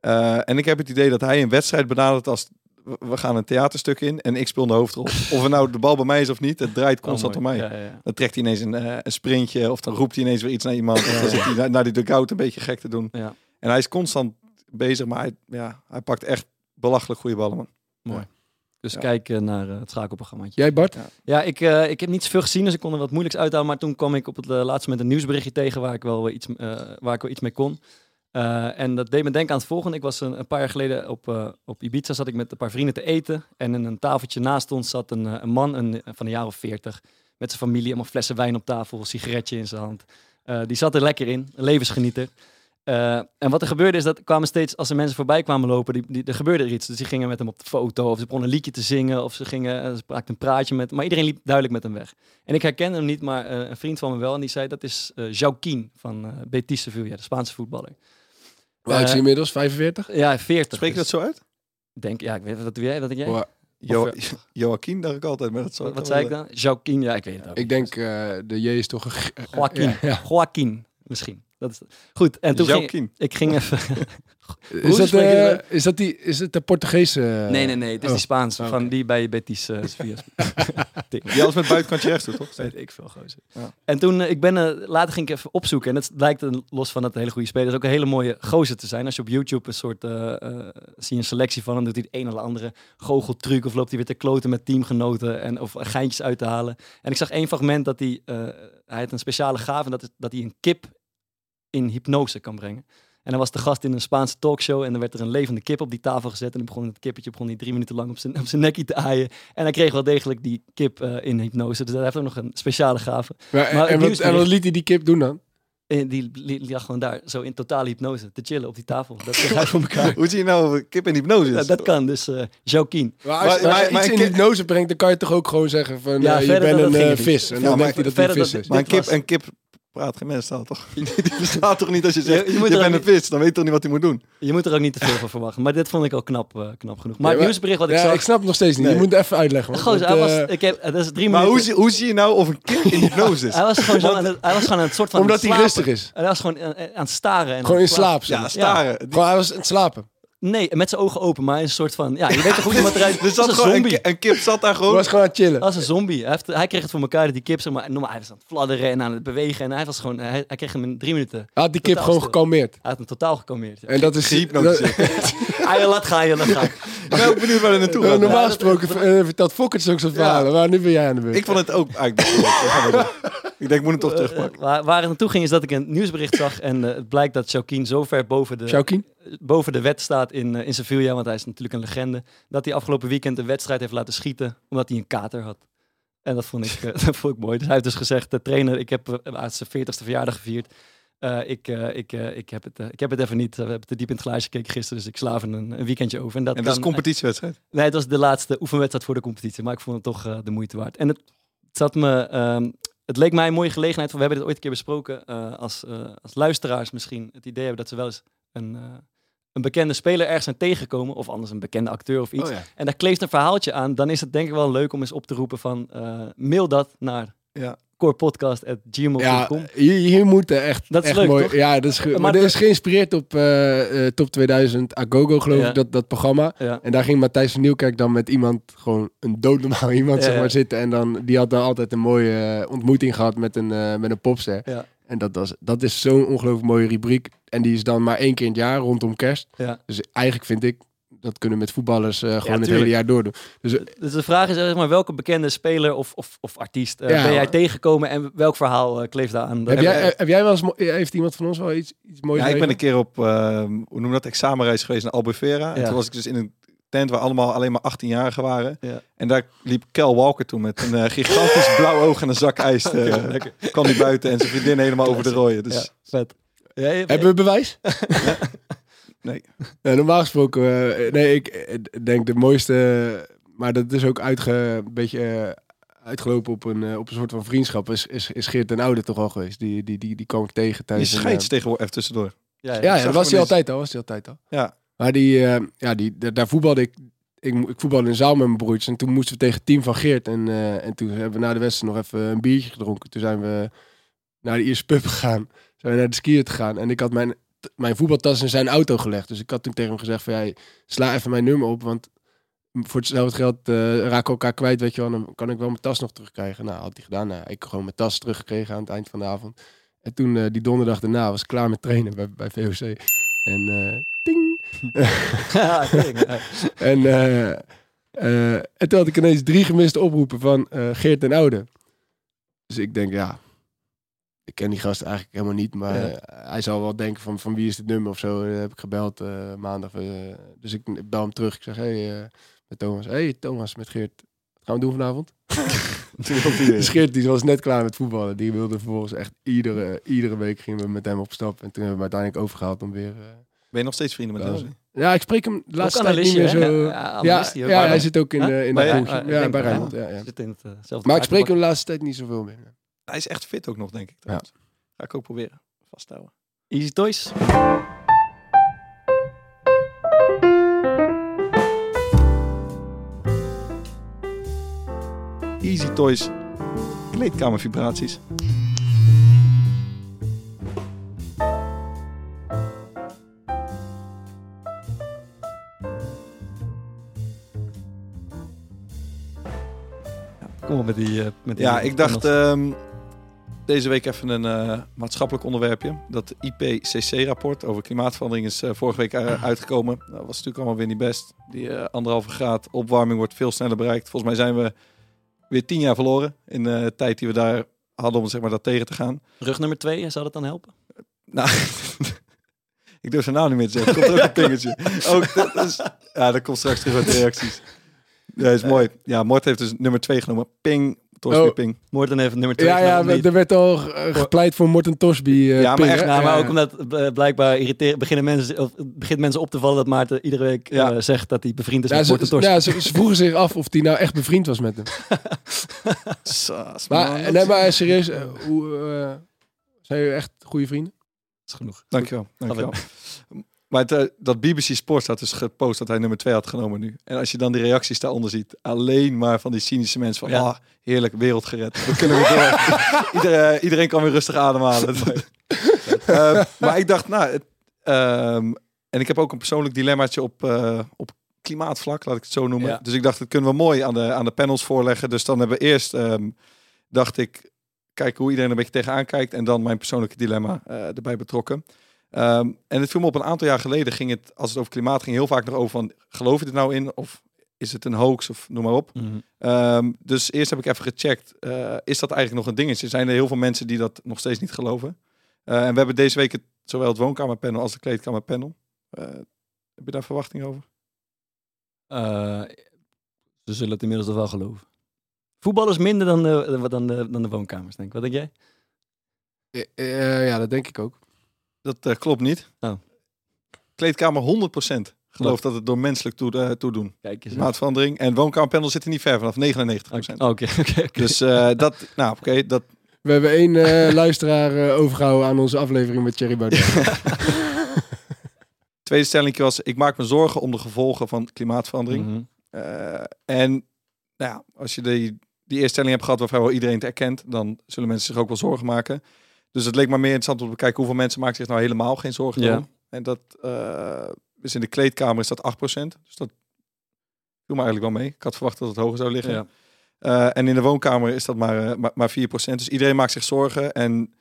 Eh, en ik heb het idee dat hij een wedstrijd benadert als... we- gaan een theaterstuk in en ik speel de hoofdrol. Of er nou de bal bij mij is of niet, het draait constant Oh, om mij. mooi. Ja, ja, ja. Dan trekt hij ineens een, eh, een sprintje of dan roept hij ineens weer iets naar iemand. Of dan zit hij naar, naar die dugout een beetje gek te doen. Ja. En hij is constant bezig, maar hij, ja, hij pakt echt belachelijk goede ballen, man. Dus Ja. kijk eh, naar eh, het schakelprogrammaatje. Jij Bart? Ja, ik, eh, ik heb niet zoveel gezien, dus ik kon er wat moeilijks uithalen. Maar toen kwam ik op het laatste moment een nieuwsberichtje tegen waar ik wel iets, eh, waar ik wel iets mee kon. Eh, en dat deed me denken aan het volgende. Ik was een, paar jaar geleden op, eh, op Ibiza, zat ik met een paar vrienden te eten. En in een tafeltje naast ons zat een, eh, een man een, van een jaar of veertig. Met zijn familie, allemaal flessen wijn op tafel, een sigaretje in zijn hand. Die zat er lekker in, een levensgenieter. En wat er gebeurde is dat kwamen steeds, als er mensen voorbij kwamen lopen, die, die, er gebeurde er iets. Dus die gingen met hem op de foto, of ze begonnen een liedje te zingen, of ze gingen, ze een praatje met Maar iedereen liep duidelijk met hem weg. En ik herkende hem niet, maar een vriend van me wel. En die zei, dat is eh Joaquin van Betis Sevilla, de Spaanse voetballer. Hoe oud is hij Eh, inmiddels? 45? Ja, 40. Spreek je dat dus zo uit? Denk, ja, ik weet wat doe jij? Wat denk jij? Jo Of, Joaquin dacht ik altijd, maar dat zou wat wat zei ik dan? Joaquin, ja, ik weet het ook. Ik denk, eh, de J is toch... een- eh, Joaquin. Ja, ja. Joaquin, misschien. Dat is goed. En toen ging, Joaquin. ik ging even... Is dat, eh, is dat die, is het de Portugese... nee, nee, nee. Het is oh. die Spaans oké. van die bij Betis uh, Sevilla. Die alles met buitenkantje rechts doet, toch? Weet ik veel, gozer. Ja. En toen, eh, ik ben, eh, later ging ik even opzoeken. En het lijkt een, los van dat hele goede speler is, ook een hele mooie gozer te zijn. Als je op YouTube een soort, eh, eh, zie je een selectie van hem, doet hij het een of andere goocheltruc. Of loopt hij weer te kloten met teamgenoten en, of geintjes uit te halen. En ik zag één fragment dat hij, eh, hij had een speciale gave, en dat is dat hij een kip in hypnose kan brengen. En hij was de gast in een Spaanse talkshow. En dan werd er een levende kip op die tafel gezet. En dan begon het kippetje begon hij drie minuten lang op zijn, op zijn nekkie te aaien. En hij kreeg wel degelijk die kip eh, in hypnose. Dus hij heeft ook nog een speciale gave. Maar, Maar en, wat, en wat liet hij die kip doen dan? En die li- die lag gewoon daar, zo in totale hypnose, te chillen op die tafel. Dat hij voor elkaar. Hoe zie je nou kip in hypnose? Ja, dat kan, dus eh Joaquin. Maar als, je- Maar- als je maar- maar iets een in kip- hypnose brengt, dan kan je toch ook gewoon zeggen van Ja, eh, je bent een dat eh, vis. En Ja, dan maar denkt hij dat hij vis dat- is. Maar een kip, een kip praat geen menstaal toch? die die bestaat toch niet als je zegt, Je- je, je moet bent een vis, dan weet je toch niet wat hij moet doen? Je moet er ook niet te veel van verwachten. Maar dit vond ik al knap, eh, knap genoeg. Maar Ja, het nieuwsbericht wat ik ja, zag... ik snap het nog steeds niet. Nee. Je moet het even uitleggen. Want, hij was, eh, ik heb, dat is drie Maar hoe, minuten. hoe zie je nou of een kip in hypnose is? Hij was gewoon zo Want- aan het, hij was gewoon aan het soort van omdat aan hij rustig is. Hij was gewoon aan, aan het staren. En Gewoon aan in slaap. Ja, staren. Die- Gewoon, hij was aan het slapen. Nee, met zijn ogen open, maar hij is een soort van... Ja, je weet toch hoe iemand eruit... Er een gewoon een, zombie. ki- een kip zat daar Hij gewoon. was gewoon aan het chillen. Als een zombie. Hij, heeft, hij kreeg het voor elkaar dat die kip, zeg maar, normaal, hij was aan het fladderen en aan het bewegen. En hij was gewoon, hij, hij kreeg hem in drie minuten. Hij Hij had die kip gewoon stil. gekalmeerd. had hem totaal gekalmeerd. Ja. En dat is... Gehypnotiseerd. Ah, ja, laat gaan, ja, laat gaan. Ik ben ook benieuwd waar hij naartoe gaat. normaal Ja, dat- gesproken eh, vertelt Fokkert ook zo'n verhalen. Maar nu ben jij aan de beurt. Ik vond het ook eigenlijk. Ik denk, ik moet hem toch terugpakken. Eh, waar, waar het naartoe ging is dat ik een nieuwsbericht zag en eh, het blijkt dat Joaquin zo ver boven de, Sjoukien? Boven de wet staat in, eh, in Sevilla, want hij is natuurlijk een legende, dat hij afgelopen weekend een wedstrijd heeft laten schieten omdat hij een kater had. En dat vond ik, eh, dat vond ik mooi. Dus hij heeft dus gezegd, de trainer, ik heb uh, zijn 40ste verjaardag gevierd. Ik, ik, ik, heb het, ik heb het even niet. we hebben te diep in het glaasje gekeken gisteren, dus ik sla even een, een weekendje over. En dat, En dat is een competitiewedstrijd. Nee, het was de laatste oefenwedstrijd voor de competitie. Maar ik vond het toch de moeite waard. En het, het zat me... ehm, het leek mij een mooie gelegenheid. Van, we hebben dit ooit een keer besproken. als, als luisteraars misschien het idee hebben dat ze wel eens een, een bekende speler ergens zijn tegengekomen. Of anders een bekende acteur of iets. Oh, ja. En daar kleeft een verhaaltje aan. Dan is het denk ik wel leuk om eens op te roepen van... eh, mail dat naar Ja. corepodcast.gmail.com. Ja, hier, hier moeten echt, Dat is echt leuk, mooi. toch? Ja, dat is, ge- Maar maar dat is geïnspireerd op eh, eh, Top 2000 Agogo, geloof Ja. ik, dat, dat programma. Ja. En daar ging Matthijs van Nieuwkerk dan met iemand, gewoon een doodnormaal iemand, zeg maar, zitten. En dan, die had dan altijd een mooie ontmoeting gehad met een, met een popster. En dat, was, dat is zo'n ongelooflijk mooie rubriek. En die is dan maar één keer in het jaar, rondom kerst. Ja. Dus eigenlijk vind ik, dat kunnen met voetballers eh, gewoon het hele jaar doordoen. Dus eh, Dus de vraag is zeg maar, welke bekende speler of, of, of artiest eh, Ja. ben jij tegengekomen en welk verhaal eh, kleeft daar aan? heb, jij, eh, heb jij wel eens, heeft iemand van ons wel iets, iets moois Ja, ik ben een keer op, eh, hoe noem je dat, examenreis geweest naar Albufeira. En Ja. toen was ik dus in een tent waar allemaal alleen maar 18-jarigen waren. Ja. En daar liep Kel Walker toen met een eh, gigantisch blauw oog en een zak ijs. Lekker. kwam hij buiten en zijn vriendin helemaal over de rooien. Dus Ja, vet. Ja, je- Hebben we bewijs? nee. Ja, normaal gesproken, eh, nee, ik eh, denk de mooiste, maar dat is ook uitge, een beetje uitgelopen op een, op een soort van vriendschap, is, is, is Geert ten Oude toch al geweest. Die, die, die, die kwam ik tegen tijdens scheids tegenwoordig, even tussendoor. ja, ja. Ja, dat was hij altijd al, was hij altijd al. Ja. Maar die, eh, ja, die, da- daar voetbalde ik, ik, ik voetbalde in zaal met mijn broertjes en toen moesten we tegen team van Geert en, eh, en toen hebben we na de wedstrijd nog even een biertje gedronken. Toen zijn we naar de Ierse pub gegaan, zijn we naar de skiën gegaan en ik had mijn, mijn voetbaltas in zijn auto gelegd. Dus ik had toen tegen hem gezegd van, ja, sla even mijn nummer op, want voor hetzelfde geld eh raken elkaar kwijt, weet je wel. Dan kan ik wel mijn tas nog terugkrijgen. Nou, had hij gedaan. Nou, ik gewoon mijn tas teruggekregen aan het eind van de avond. En toen, die donderdag daarna, was ik klaar met trainen bij, bij VOC. En ting. Ja. En, eh, eh, en toen had ik ineens drie gemiste oproepen van eh, Geert ten Oude. Dus ik denk, ja, ik ken die gast eigenlijk helemaal niet. Maar Ja. hij zal wel denken van, van wie is dit nummer of zo. Heb ik gebeld maandag. dus ik, ik bel hem terug. Ik zeg, hey, met Thomas. Hey Thomas, met Geert. Wat gaan we doen vanavond? Dus Geert die was net klaar met voetballen. Die wilde vervolgens echt iedere, iedere week gingen we met hem op stap. En toen hebben we hem uiteindelijk overgehaald om weer... eh, Ben je nog steeds vrienden met Ja, hem? ja, ik spreek hem de laatste tijd niet meer zo... Ja, Ja, ja, hij zit ook in, Huh? de in Bij- de eh, eh, ik Ja, denk bij Rijnmond. Ja, ja. Zit in het, eh, Maar ik spreek hem de laatste tijd niet zoveel meer. Hij is echt fit ook nog, denk ik. trouwens. Ga ik ook proberen. Vasthouden. Easy Toys. Easy Toys. Kleedkamervibraties. Die... met die Ja, ik dacht ehm, deze week even een eh, maatschappelijk onderwerpje. Dat IPCC-rapport over klimaatverandering is eh, vorige week eh, uitgekomen. Dat was natuurlijk allemaal weer niet best. Die anderhalve graad opwarming wordt veel sneller bereikt. Volgens mij zijn we weer tien jaar verloren in de tijd die we daar hadden om zeg maar, dat tegen te gaan. Rug nummer twee, zou dat dan helpen? Nou, Ik durf zijn naam niet meer te zeggen. Komt ook een pingetje. Ook, dat is, ja, dat komt straks terug uit de reacties. Ja, is mooi. Ja, Mort heeft dus nummer 2 genomen. Ping, Torsby Oh. Ping. Morten heeft nummer 2. Ja, ja, er werd al eh, gepleit voor Morten Tosby. eh, Ja, maar echt? Nou, maar ook omdat eh, blijkbaar irriteren, beginnen mensen, of, begint mensen op te vallen dat Maarten iedere week Ja. eh, zegt dat hij bevriend is Ja, met ze, Morten Torst. ja, ze, ze vroegen zich af of hij nou echt bevriend was met hem. Saas, Maar, man. nee, maar serieus, hoe, zijn jullie echt goede vrienden? is genoeg. Dankjewel. dankjewel. Maar het, eh, dat BBC Sports had dus gepost dat hij nummer 2 had genomen nu. En als je dan die reacties daaronder ziet, alleen maar van die cynische mensen van, Ja. ah, heerlijk, wereld gered. We kunnen weer door. Iedereen, iedereen kan weer rustig ademhalen. Eh, maar ik dacht, nou, het, ehm, en ik heb ook een persoonlijk dilemmaatje op, eh, op klimaatvlak, laat ik het zo noemen. Ja. Dus ik dacht, dat kunnen we mooi aan de, aan de panels voorleggen. Dus dan hebben we eerst, ehm, dacht ik, kijken hoe iedereen er een beetje tegenaan kijkt. En dan mijn persoonlijke dilemma eh, erbij betrokken. Ehm, en het viel me op een aantal jaar geleden ging het, als het over klimaat ging, heel vaak nog over van, geloof je er nou in? Of is het een hoax? Of noem maar op. Mhm. Ehm, dus eerst heb ik even gecheckt, eh, is dat eigenlijk nog een dingetje? Zijn er heel veel mensen die dat nog steeds niet geloven? Eh, en we hebben deze week het, zowel het woonkamerpanel als de kleedkamerpanel. Eh, heb je daar verwachting over? Eh, ze zullen het inmiddels toch wel geloven. Voetbal is minder dan de, dan de, dan de woonkamers, denk ik. Wat denk jij? Ja, dat denk ik ook. Dat eh, klopt niet. Oh. Kleedkamer 100% gelooft dat het door menselijk toe, eh, toedoen. Kijk eens. Maatverandering. En woonkamerpanel zit er niet ver vanaf 99%. Oké, oké, oké. Dus eh, dat, nou oké, dat, We hebben één eh, luisteraar eh, overgehouden aan onze aflevering met Thierry Baudet. tweede stelling was, ik maak me zorgen om de gevolgen van klimaatverandering. Mhm. Eh, en nou ja, als je die, die eerste stelling hebt gehad waar vrijwel iedereen het erkent, dan zullen mensen zich ook wel zorgen maken. Dus het leek me meer interessant om te bekijken hoeveel mensen maken zich nou helemaal geen zorgen Ja. om. En dat eh, is in de kleedkamer is dat 8%. Dus dat viel me eigenlijk wel mee. Ik had verwacht dat het hoger zou liggen. Ja. Eh, en in de woonkamer is dat maar, eh, maar, maar 4%. Dus iedereen maakt zich zorgen. En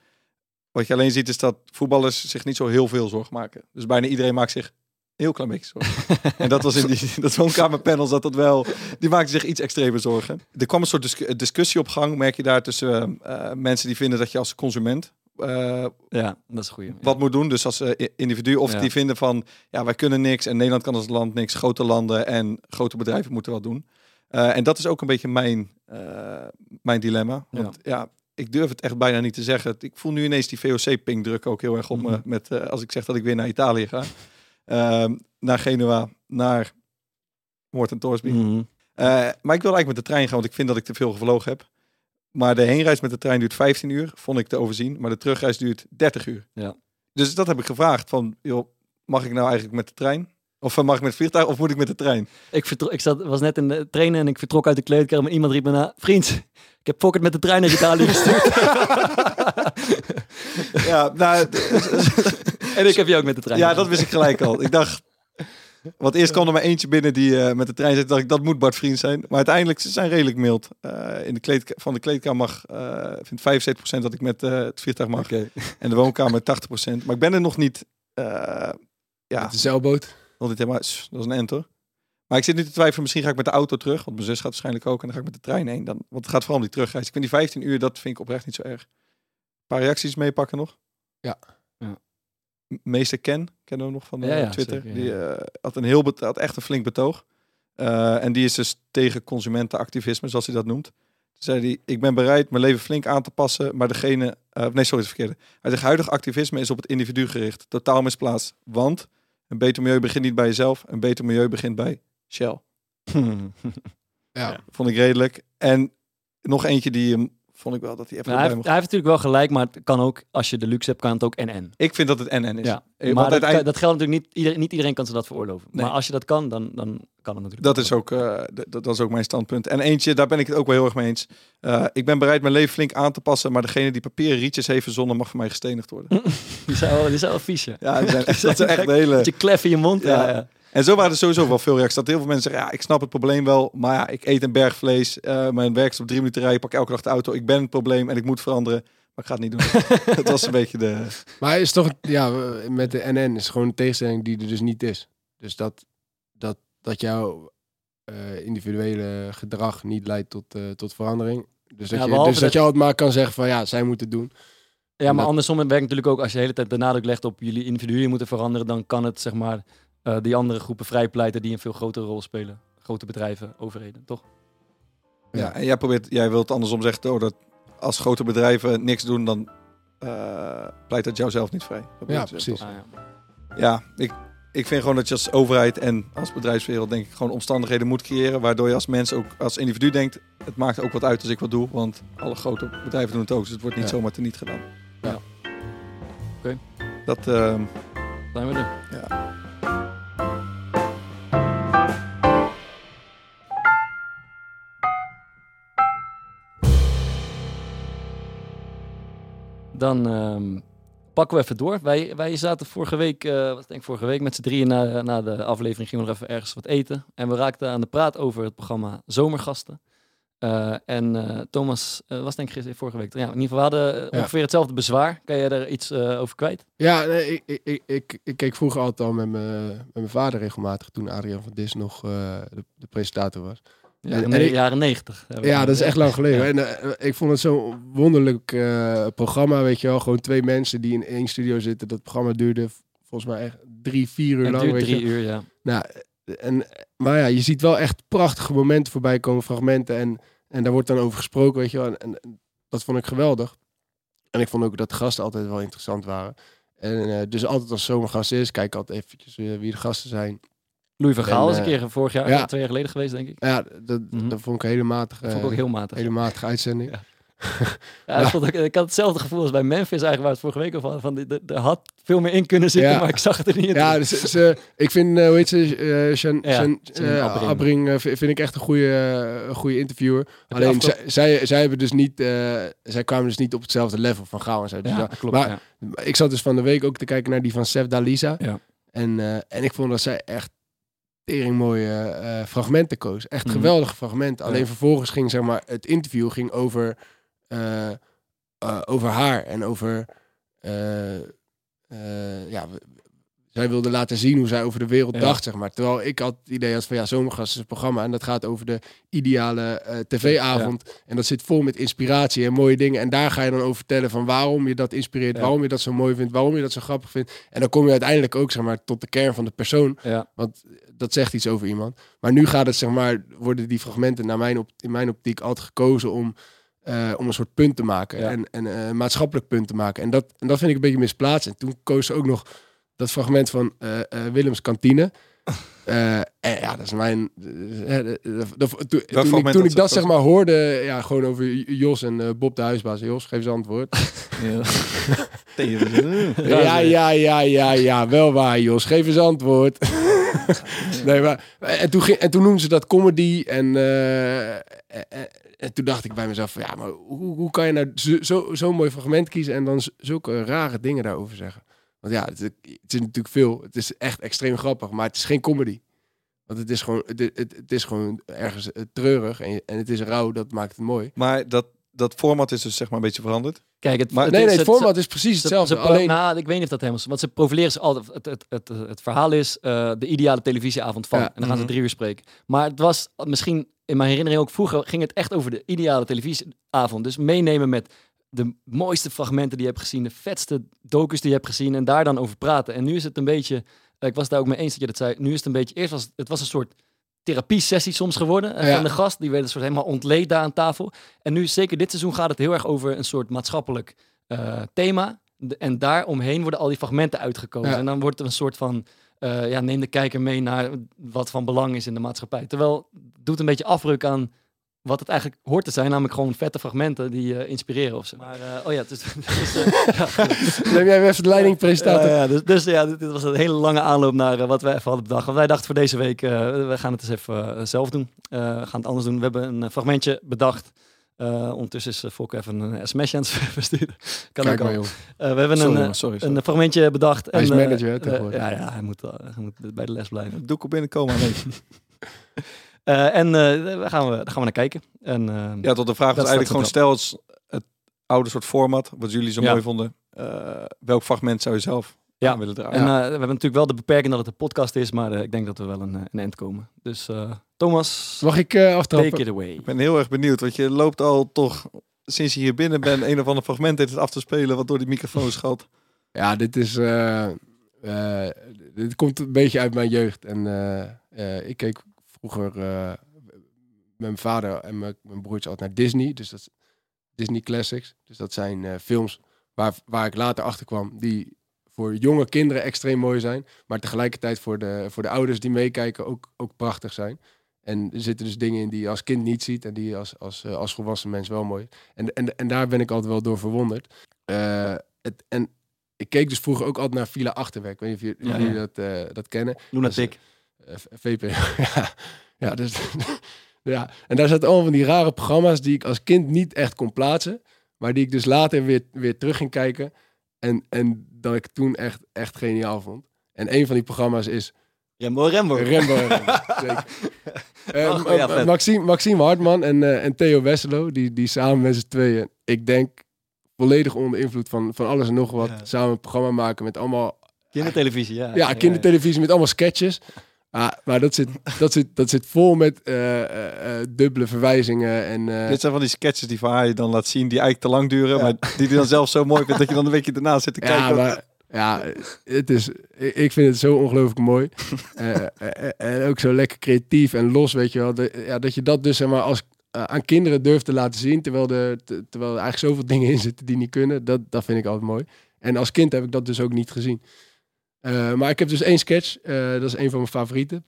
wat je alleen ziet is dat voetballers zich niet zo heel veel zorgen maken. Dus bijna iedereen maakt zich heel klein beetje zorgen. en dat was in die, dat woonkamerpanel zat dat wel. Die maakten zich iets extremer zorgen. Er kwam een soort discu- discussie op gang, merk je daar tussen mensen die vinden dat je als consument eh, ja, dat is goeie. wat moet doen. Dus als eh, individu. Of Ja. die vinden van, ja, wij kunnen niks. En Nederland kan als land niks. Grote landen en grote bedrijven moeten wat doen. Eh, en dat is ook een beetje mijn, mijn dilemma. Want ja. ik durf het echt bijna niet te zeggen. Ik voel nu ineens die VOC-ping druk ook heel erg op me. Mhm. Met, eh, als ik zeg dat ik weer naar Italië ga. Ehm, naar Genua, naar Morten Torsby. Mhm. Maar ik wil eigenlijk met de trein gaan, want ik vind dat ik te veel gevlogen heb. Maar de heenreis met de trein duurt 15 uur, vond ik te overzien. Maar de terugreis duurt 30 uur. Ja. Dus dat heb ik gevraagd van, joh, mag ik nou eigenlijk met de trein? Of eh, mag ik met het vliegtuig of moet ik met de trein? Ik, vertro- ik zat, was net in de trainen en ik vertrok uit de kleedkamer en iemand riep me na... Vriend, ik heb Pocket met de trein naar Italië gestuurd. Ja, nou, en ik heb je ook met de trein. ja, dat wist ik gelijk al. Ik dacht, want eerst kwam er maar eentje binnen die eh, met de trein zit. dacht ik, dat moet Bart Vriend zijn. Maar uiteindelijk, ze zijn redelijk mild. Eh, in de kleedka- van de kleedkamer mag, eh vindt 75% dat ik met het vliegtuig mag. En de woonkamer 80%. Maar ik ben er nog niet, ja, Met de zeilboot. dat is een end hoor. Maar ik zit nu te twijfelen, misschien ga ik met de auto terug. Want mijn zus gaat waarschijnlijk ook. En dan ga ik met de trein heen. Dan, want het gaat vooral om die terugreis. Ik vind die 15 uur, dat vind ik oprecht niet zo erg. Een paar reacties meepakken nog. Ja. Ja. Meester Ken, kennen we nog van eh, Ja, ja, Twitter. zeker, die eh, had, een heel had echt een flink betoog. Eh, en die is dus tegen consumentenactivisme, zoals hij dat noemt. Toen zei hij, ik ben bereid mijn leven flink aan te passen, maar degene... eh, nee, sorry, het verkeerde. Hij zegt, huidig activisme is op het individu gericht. Totaal misplaatst. Want een beter milieu begint niet bij jezelf. Een beter milieu begint bij Shell. Ja. Vond ik redelijk. En nog eentje die hem vond ik wel dat hij even Nou, hij, heeft, hij heeft natuurlijk wel gelijk, maar het kan ook, als je de luxe hebt, kan het ook en-en. Ik vind dat het NN is. Ja, maar dat, uiteindelijk, dat geldt natuurlijk niet, iedereen, niet iedereen kan zich dat veroorloven. Nee. Maar als je dat kan, dan, dan kan het natuurlijk. dat is ook, eh, dat, dat is ook mijn standpunt. En eentje, daar ben ik het ook wel heel erg mee eens. Eh, ik ben bereid mijn leven flink aan te passen, maar degene die papieren rietjes heeft verzonnen mag voor mij gestenigd worden. Die zijn wel, die zijn wel vies, ja. Die zijn, dat zijn echt de hele... Je klef in je mond. Ja. Ja. Ja, En zo waren er sowieso wel veel reacties. Dat heel veel mensen zeggen, ja, ik snap het probleem wel, maar ja, ik eet een berg vlees. eh, mijn werk is op drie minuten rijden, ik pak elke dag de auto. Ik ben het probleem en ik moet veranderen, maar ik ga het niet doen. dat was een beetje de... Maar hij is toch, ja, met de NN is gewoon een tegenstelling die er dus niet is. Dus dat, dat, dat jouw eh, individuele gedrag niet leidt tot, eh, tot verandering. Dus dat, Ja, je, dus dat, dat- je altijd maar kan zeggen van ja, zij moeten het doen. Ja, maar andersom het werkt natuurlijk ook als je de hele tijd de nadruk legt op jullie individuen moeten veranderen, dan kan het zeg maar eh, die andere groepen vrijpleiten die een veel grotere rol spelen. Grote bedrijven, overheden, toch? Ja, en jij, probeert, jij wilt andersom zeggen oh, dat als grote bedrijven niks doen, dan eh, pleit dat jou zelf niet vrij. Dat Ja, precies. Ah, ja. Ja, ik, ik vind gewoon dat je als overheid en als bedrijfswereld denk ik gewoon omstandigheden moet creëren. Waardoor je als mens ook als individu denkt, het maakt ook wat uit als ik wat doe. Want alle grote bedrijven doen het ook, dus het wordt niet Ja. zomaar teniet gedaan. Ja. Oké. Dat, ehm, Zijn we er? Dan ehm, pakken we even door. Wij, wij zaten vorige week, eh wat denk ik vorige week, met z'n drieën na, na de aflevering gingen we nog even ergens wat eten. En we raakten aan de praat over het programma Zomergasten. Eh, en eh, Thomas was denk ik gisteren vorige week. Ja, in ieder geval, we hadden Ja. ongeveer hetzelfde bezwaar. Kan jij daar iets over kwijt? Ja, nee, ik, ik, ik, ik, keek vroeger altijd al met mijn met mijn vader regelmatig toen Adriaan van Dis nog de, de presentator was. Ja, in de jaren negentig. Ja, dat is echt lang geleden. Ja. En eh, ik vond het zo'n wonderlijk eh, programma, weet je wel. Gewoon twee mensen die in één studio zitten. Dat programma duurde volgens mij echt drie, vier uur lang. weet je drie uur, ja. Nou, en, maar ja, je ziet wel echt prachtige momenten voorbij komen, fragmenten. En, en daar wordt dan over gesproken, weet je wel. En, en dat vond ik geweldig. En ik vond ook dat de gasten altijd wel interessant waren. En eh, dus altijd als zomergast is, kijk altijd eventjes eh, wie de gasten zijn. Louis van Gaal En, is een eh, keer vorig jaar, ja. twee jaar geleden geweest, denk ik. Ja, dat, Mhm. dat vond ik een hele matige, Dat vond ik ook heel matig. hele matige uitzending. Ja. Ja, ik, vond ik had hetzelfde gevoel als bij Memphis eigenlijk, waar het vorige week hadden. Van, die- er- had veel meer in kunnen zitten, Ja. maar ik zag het er niet in. Ja, dus ze, ik vind, eh, hoe heet ze, Shan, Ja, Shan- Janine eh, vind ik echt een goede, goede interviewer. Alleen zij, zij, zij hebben dus niet, zij kwamen dus niet op hetzelfde level van Gaal en zo. Dus klopt. maar ik zat dus van de week ook te kijken naar die van Sef Dalisa. Ja. En, en ik vond dat zij echt tering mooie eh, fragmenten koos. Echt Mhm. geweldige fragmenten. Alleen Ja. vervolgens ging zeg maar, het interview ging over, eh, eh, over haar en over... ja, zij wilde laten zien hoe zij over de wereld Ja. dacht, zeg maar. Terwijl ik had het idee had van ja, Zomergast is een programma en dat gaat over de ideale eh, tv-avond. En dat zit vol met inspiratie en mooie dingen. En daar ga je dan over vertellen van waarom je dat inspireert, Ja. waarom je dat zo mooi vindt, waarom je dat zo grappig vindt. En dan kom je uiteindelijk ook zeg maar tot de kern van de persoon. Want dat zegt iets over iemand. Maar nu gaat het zeg maar, worden die fragmenten naar mijn op, in mijn optiek altijd gekozen om, eh, om een soort punt te maken. En, en eh, een maatschappelijk punt te maken. En dat, en dat vind ik een beetje misplaatst. En toen koos ze ook nog dat fragment van eh, eh, Willems kantine. Eh, en ja, dat is mijn. toen- ik, toen dat ik dat zeg maar hoorde, ja, gewoon over Jos en Bob de huisbaas. Jos, geef eens antwoord. Ja, ja, ja, ja, ja, wel waar, Jos. Geef eens antwoord. nee, maar en toen, ging, en toen noemden ze dat comedy en, en, en toen dacht ik bij mezelf, ja, maar hoe, hoe kan je nou zo- zo- zo'n mooi fragment kiezen en dan zulke rare dingen daarover zeggen? Want ja, het, het is natuurlijk veel. Het is echt extreem grappig, maar het is geen comedy. Want het is gewoon, het, het, het is gewoon ergens eh, treurig en, en het is rauw, dat maakt het mooi. Maar dat, dat format is dus zeg maar een beetje veranderd. Kijk, het, Maar- het nee, nee, het het- format is precies Ze- hetzelfde. ze alleen, nou, ik weet niet of dat helemaal is. Want ze profileren ze altijd. Het, het, het, het verhaal is eh, de ideale televisieavond van. Ja. En dan gaan ze Mhm. drie uur spreken. Maar het was misschien in mijn herinnering ook vroeger ging het echt over de ideale televisieavond. Dus meenemen met de mooiste fragmenten die je hebt gezien, de vetste docus die je hebt gezien en daar dan over praten. En nu is het een beetje, eh, ik was daar ook mee eens dat je dat zei. Nu is het een beetje, eerst was het, was een soort therapie-sessie soms geworden eh, Ja. van de gast. Die werd een soort helemaal ontleed daar aan tafel. En nu, zeker dit seizoen, gaat het heel erg over een soort maatschappelijk eh, thema. En daaromheen worden al die fragmenten uitgekozen. Ja. En dan wordt er een soort van, eh, ja, neem de kijker mee naar wat van belang is in de maatschappij. Terwijl het doet een beetje afbreuk aan wat het eigenlijk hoort te zijn, namelijk gewoon vette fragmenten die eh, inspireren of zo. Maar, eh, oh ja, is, is, eh, ja, neem jij even de leiding, presentator. ja, ja, dus, dus ja, dit, dit was een hele lange aanloop naar eh, wat wij even hadden bedacht. Want wij dachten voor deze week, eh, we gaan het eens even zelf doen. Eh, we gaan het anders doen. We hebben een fragmentje bedacht. Eh, ondertussen is uh, Fok even een sms'je aan het versturen. Kan Kijk ook maar, al. Eh, we hebben Sorry, een, sorry, sorry. een fragmentje bedacht. Hij is en, eh, manager, tegenwoordig. ja, ja hij, moet, hij moet bij de les blijven. Doe ik op binnenkomen. Eh, en eh, daar, gaan we, daar gaan we naar kijken. En, eh, Ja, tot de vraag was eigenlijk gewoon stel het, het oude soort format, wat jullie zo Ja. mooi vonden. eh, welk fragment zou je zelf Ja. aan willen draaien? En eh, we hebben natuurlijk wel de beperking dat het een podcast is, maar eh, ik denk dat we wel een, een eind komen. Dus eh, Thomas, Mag ik eh take aftrappen? it away. Ik ben heel erg benieuwd, want je loopt al toch sinds je hier binnen bent een of ander fragment heeft af te spelen wat door die microfoon schalt. Ja, dit is. eh, eh, dit komt een beetje uit mijn jeugd. En eh, eh, ik keek vroeger eh, mijn vader en mijn, mijn broertje altijd naar Disney. Dus dat is Disney Classics. Dus dat zijn eh, films waar, waar ik later achter kwam. Die voor jonge kinderen extreem mooi zijn. Maar tegelijkertijd voor de, voor de ouders die meekijken ook, ook prachtig zijn. En er zitten dus dingen in die je als kind niet ziet. En die je als, als, eh, als volwassen mens wel mooi. En, en, en daar ben ik altijd wel door verwonderd. Het, en ik keek dus vroeger ook altijd naar Villa Achterwerk. Ik weet niet of jullie, Ja, ja. dat, eh, dat kennen. Lunatic. Eh, VP. ja, ja, dus, ja, en daar zaten allemaal van die rare programma's die ik als kind niet echt kon plaatsen. Maar die ik dus later weer, weer terug ging kijken. En, en dat ik toen echt, echt geniaal vond. En een van die programma's is Rembo Rembo. Rembo. Rembo, zeker. Eh, Oh, ja, Ma- vet. Maxime, Maxime Hartman en, eh, en Theo Wesselo, die, die samen met z'n tweeën, ik denk volledig onder invloed van, van alles en nog wat, Ja. samen een programma maken met allemaal Kindertelevisie, ja. ja, kindertelevisie met allemaal sketches. Ah, maar dat zit, dat, zit, dat zit vol met eh, eh, eh, dubbele verwijzingen. En, Dit zijn van die sketches die van je dan laat zien die eigenlijk te lang duren, maar die hij dan zelf zo mooi vindt dat je dan een weekje daarna zit te kijken. ja, maar ja, het is, ik vind het zo ongelooflijk mooi. En ook zo lekker creatief en los, weet je wel. De- ja, dat je dat dus zeg maar, als, aan kinderen durft te laten zien, terwijl, er, te- terwijl er eigenlijk zoveel dingen in zitten die niet kunnen. Dat, dat vind ik altijd mooi. En als kind heb ik dat dus ook niet gezien. Eh, maar ik heb dus één sketch, eh, dat is een van mijn favorieten.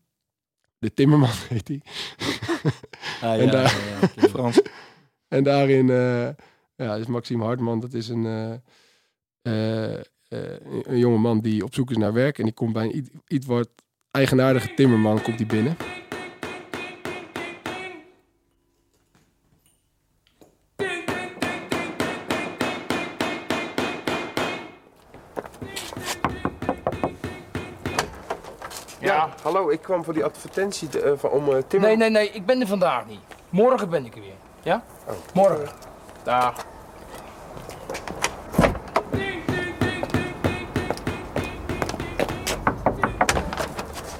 De Timmerman heet die. Ah, En ja, daar- ja, ja. Frans. En daarin, eh ja, dus Maxime Hartman, dat is een, eh, eh, eh, een jonge man die op zoek is naar werk. En die komt bij een iets, iets wat eigenaardige timmerman komt die binnen. Ja. Hallo, ik kwam voor die advertentie eh, van, om uh, Timmer... Nee, nee, nee, ik ben er vandaag niet. Morgen ben ik er weer. Ja? Morgen. Dag.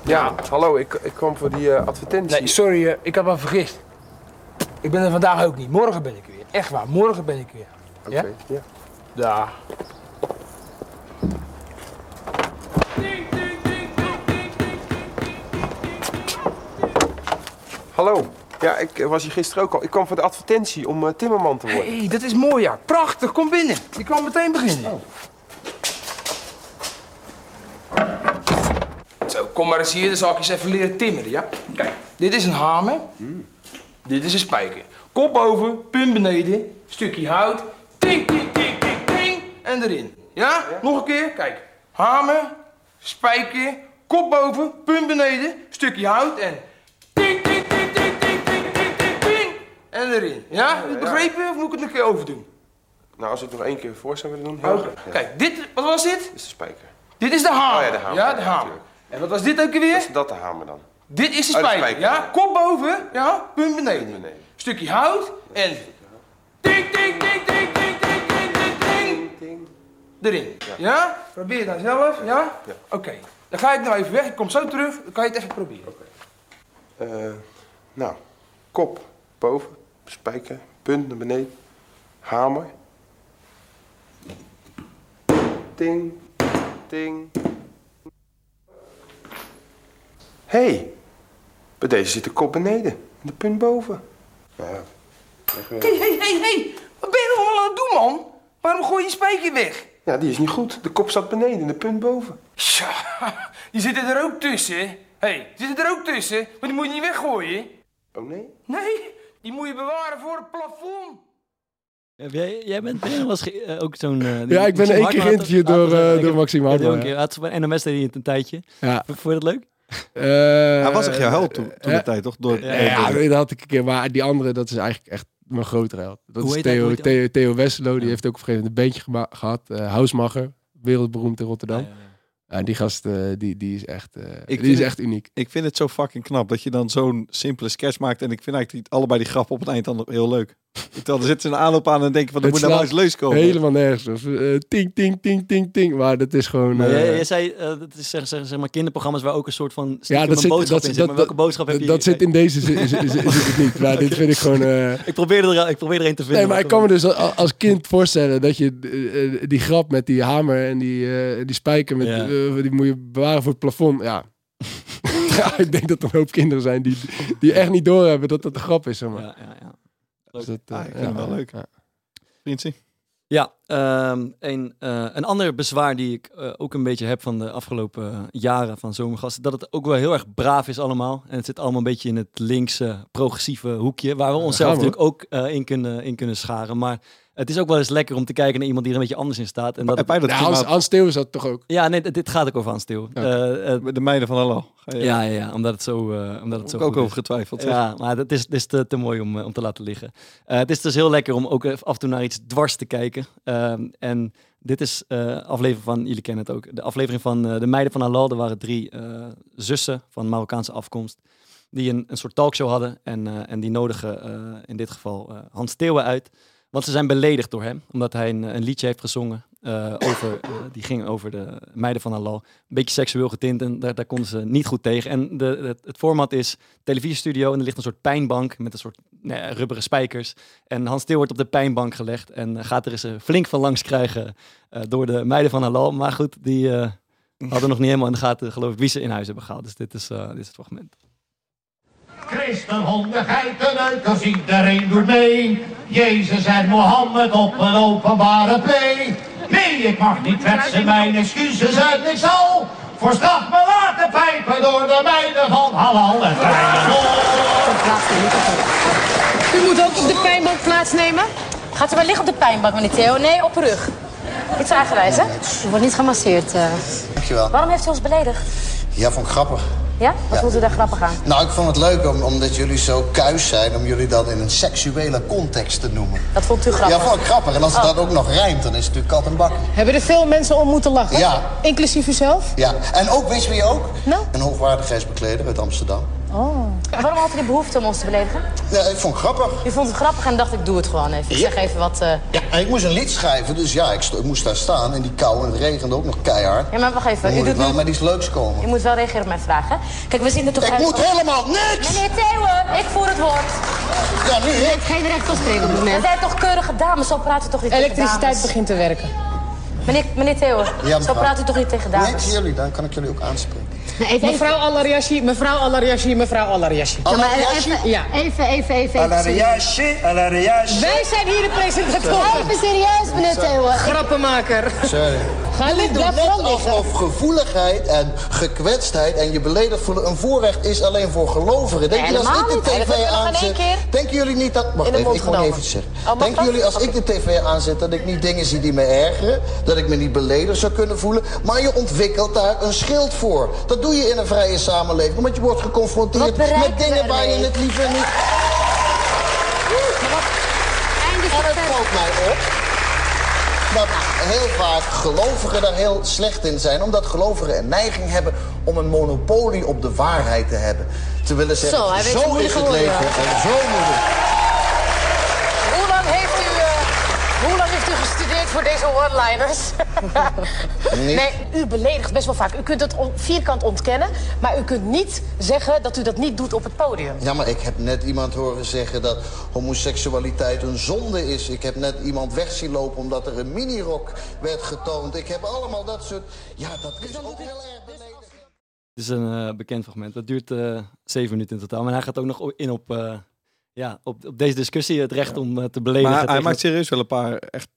Ja, hallo, ik, ik kwam voor die eh, advertentie. Nee, sorry, eh, ik had me vergist. Ik ben er vandaag ook niet. Morgen ben ik er weer. Echt waar, morgen ben ik er weer. Oké, ja? ja. Dag. Hallo. Ja, ik eh, was hier gisteren ook al. Ik kwam voor de advertentie om eh, timmerman te worden. Hé, hey, dat is mooi ja. Prachtig, kom binnen. Je kan meteen beginnen. Zo, kom maar eens hier, dan zal ik eens even leren timmeren, ja? Kijk, dit is een hamer. Dit is een spijker. Kop boven, punt beneden, stukje hout. Ting, ting, ting, ting, ting. En erin. Ja? Nog een keer, kijk. Hamer, spijker, kop boven, punt beneden, stukje hout en... Ting, ting, En erin. Ja? Heb je het begrepen of moet ik het nog een keer overdoen? Nou, als ik nog één keer voor zou willen doen. heel Oké. graag. Ja. Kijk, dit, wat was dit? Dit is de spijker. Dit is de hamer. Oh ja, de hamer. Ja, de hamer. En wat was dit ook alweer? Is dat de hamer dan? Dit is de Oh, spijker, ja? Kop boven, ja? Punt beneden. Punt beneden. Stukje hout en... Ting, ting, ting, ting, ting, ting, ting, ting. Ting. Erin. Ja. Probeer het nou zelf, ja? Oké. Dan ga ik nou even weg. Ik kom zo terug. Dan kan je het even proberen. Eh, nou, kop boven, spijker, punt naar beneden, hamer. Ting, ting. Hé, hey, bij deze zit de kop beneden en de punt boven. Ja. Hé, hé, hé, hé. Wat ben je nou allemaal aan het doen, man? Waarom gooi je je spijker weg? ja, die is niet goed. De kop staat beneden en de punt boven. Tja, die zitten er ook tussen. Hé, hey, die zitten er ook tussen. Maar die moet je niet weggooien. Oh nee? Nee, die moet je bewaren voor het plafond. Heb jij, jij bent ben was ge- eh, ook zo'n... eh, die- Ja, ik ben één keer geïnterviewd door, eh, ik door Maxime Hartman, ja. keer. Had- Bij NMS deed hij het een tijdje. Ja. Vond je dat leuk? Eh, Hij was echt jouw held toen, toen de tijd, toch? Door, Ja, dat had ik een keer. Maar die andere, dat is eigenlijk echt mijn grotere held. Dat Hoe is heet hij? Hoe Theo? Theo, Theo Wesselo. Die Ja. heeft ook op een gegeven moment een beentje gema- gehad. eh Housemacher, wereldberoemd in Rotterdam. Ja, die gast, eh, die, die is echt, eh, die is het- echt uniek. Ik vind het zo fucking knap dat je dan zo'n simpele sketch maakt. En ik vind eigenlijk die, allebei die grappen op het eind dan heel leuk. Terwijl er zit ze een aanloop aan en denk je van, er Het moet nou eens leus komen. Helemaal nergens. Of, eh, ting, ting, ting, ting, ting. Maar dat is gewoon... Maar eh, jij, jij zei, eh, dat is zeg, zeg, zeg maar kinderprogramma's waar ook een soort van ja, dat een zit, boodschap dat, in dat, zit. Maar welke boodschap heb dat, je? dat zit in deze zin, is, is, is, is het niet. Maar dit vind ik gewoon... eh, Ik probeer er, ik probeer er een te vinden. Nee, maar ik kan me dus al- als kind voorstellen dat je eh, eh, die grap met die hamer en die, eh, die spijker, met, Ja. eh, die moet je bewaren voor het plafond. Ja. ja, ik denk dat er een hoop kinderen zijn die, die echt niet doorhebben dat dat een grap is. Zeg maar. Ja, ja, ja. Dus dat, eh, Ah, ik vind hem wel leuk. ja. Vriendje. Ja, ehm, een, eh, een ander bezwaar die ik eh, ook een beetje heb van de afgelopen jaren van Zomergasten, dat het ook wel heel erg braaf is allemaal. En het zit allemaal een beetje in het linkse, progressieve hoekje, waar we onszelf natuurlijk ook eh, in, kunnen, in kunnen scharen. Maar het is ook wel eens lekker om te kijken naar iemand die er een beetje anders in staat. En dat dat Ja, Hans, Hans Steeuwen zat toch ook? ja, nee, dit- dit gaat ook over Hans Steeuw. Ja. Eh, eh, de meiden van Hallo. Je- ja, ja, ja, omdat het zo, eh omdat het zo ook goed is. over getwijfeld. zeg. Ja, maar het is, het is te, te mooi om, om te laten liggen. Eh, het is dus heel lekker om ook af en toe naar iets dwars te kijken. Ehm, en dit is eh aflevering van, jullie kennen het ook, de aflevering van eh, De Meiden van Halal. Er waren drie eh, zussen van Marokkaanse afkomst die een, een soort talkshow hadden. En, eh, en die nodigen eh, in dit geval eh, Hans Steeuwen uit. Want ze zijn beledigd door hem, omdat hij een, een liedje heeft gezongen. eh, over, eh, die ging over de meiden van Halal. Een beetje seksueel getint en daar, daar konden ze niet goed tegen. En de, het, format is televisiestudio en er ligt een soort pijnbank met een soort nou ja, rubberen spijkers. En Hans Steeuw wordt op de pijnbank gelegd en eh, gaat er eens flink van langs krijgen door de meiden van Halal. Maar goed, die hadden nog niet helemaal in de gaten, geloof ik, wie ze in huis hebben gehaald. Dus dit is, dit is het fragment. Christen, honden, geiten, eukers, iedereen doet mee. Jezus en Mohammed op een openbare play. Nee, ik mag niet kwetsen, mijn excuses uit ik zal. Voor straf me laten pijpen door de meiden van halal en U moet ook op de pijnbank plaatsnemen. Gaat u maar liggen op de pijnbank, meneer Theo? Nee, op rug. Iets eigenwijs, hè? U wordt niet gemasseerd. eh. Dankjewel. Waarom heeft u ons beledigd? Ja, vond ik grappig. Ja? Wat Ja. vond u daar grappig aan? Nou, ik vond het leuk om, omdat jullie zo kuis zijn... om jullie dat in een seksuele context te noemen. Dat vond u grappig? Ja, vond ik grappig. En als het Oh. dat ook nog rijmt, dan is het natuurlijk kat en bakkie. Hebben er veel mensen om moeten lachen? Ja. Inclusief u zelf? Ja, en ook, weet je wie ook? Nou? Een hoogwaardigheidsbekleder uit Amsterdam. Oh. En waarom had u de behoefte om ons te beledigen? Ja, ik vond het grappig. U vond het grappig en dacht ik doe het gewoon even. Ik zeg even wat... eh, Ja, en ik moest een lied schrijven, dus ja, ik, moest daar staan in die kou en het regende ook nog keihard. Ja, maar wacht even. Dan U moet doet wel nu... met iets leuks komen. U moet wel reageren op mijn vraag, hè? Kijk, we zien er toch Ik uit... moet helemaal niks! Meneer Theo, ik voer het woord. Ja, nu ik. Geen recht van spreken op het We moment. zijn toch keurige dames, zo praat u toch niet tegen Elektriciteit begint te werken. Meneer, meneer Theo, Ja, zo praat u toch niet tegen Nee, dames? jullie, dan kan ik jullie ook aanspreken. Mevrouw Alariashi, mevrouw Alariashi, mevrouw Alariashi. Alariashi? Ja. Even, even, even. Alariashi, Alariashi. Wij zijn hier de presentatoren. Even serieus, meneer Theo. Grappenmaker. Sorry. Ga vooral liggen. alsof gevoeligheid en gekwetstheid en je beledigd voelen een voorrecht is alleen voor gelovigen. Denken jullie als ik de niet. Tv aanzet... Denken jullie niet dat... Wacht even, ik moet even zeggen. Oh, Denken jullie als ik de tv aanzet dat ik niet dingen zie die me ergeren? Dat ik me niet beledigd zou kunnen voelen? Maar je ontwikkelt daar een schild voor. Dat doe je in een vrije samenleving. Omdat je wordt geconfronteerd met dingen waar je het liever niet... En het valt mij op dat heel vaak gelovigen daar heel slecht in zijn. Omdat gelovigen een neiging hebben om een monopolie op de waarheid te hebben. Te willen zeggen, Zo, zo is het leven en zo moet het. Hoe lang heeft u, eh, hoe lang heeft u gestudeerd voor deze one-liners? Nee, u beledigt best wel vaak. U kunt het on- vierkant ontkennen, maar u kunt niet zeggen dat u dat niet doet op het podium. Ja, maar ik heb net iemand horen zeggen dat homoseksualiteit een zonde is. Ik heb net iemand weg zien lopen omdat er een minirok werd getoond. Ik heb allemaal dat soort... Ja, dat is ook heel erg beledigend. Dit is een eh, bekend fragment. Dat duurt eh, zeven minuten in totaal. Maar hij gaat ook nog in op, eh, ja, op, op deze discussie het recht om te beledigen. Maar hij maakt serieus wel een paar echt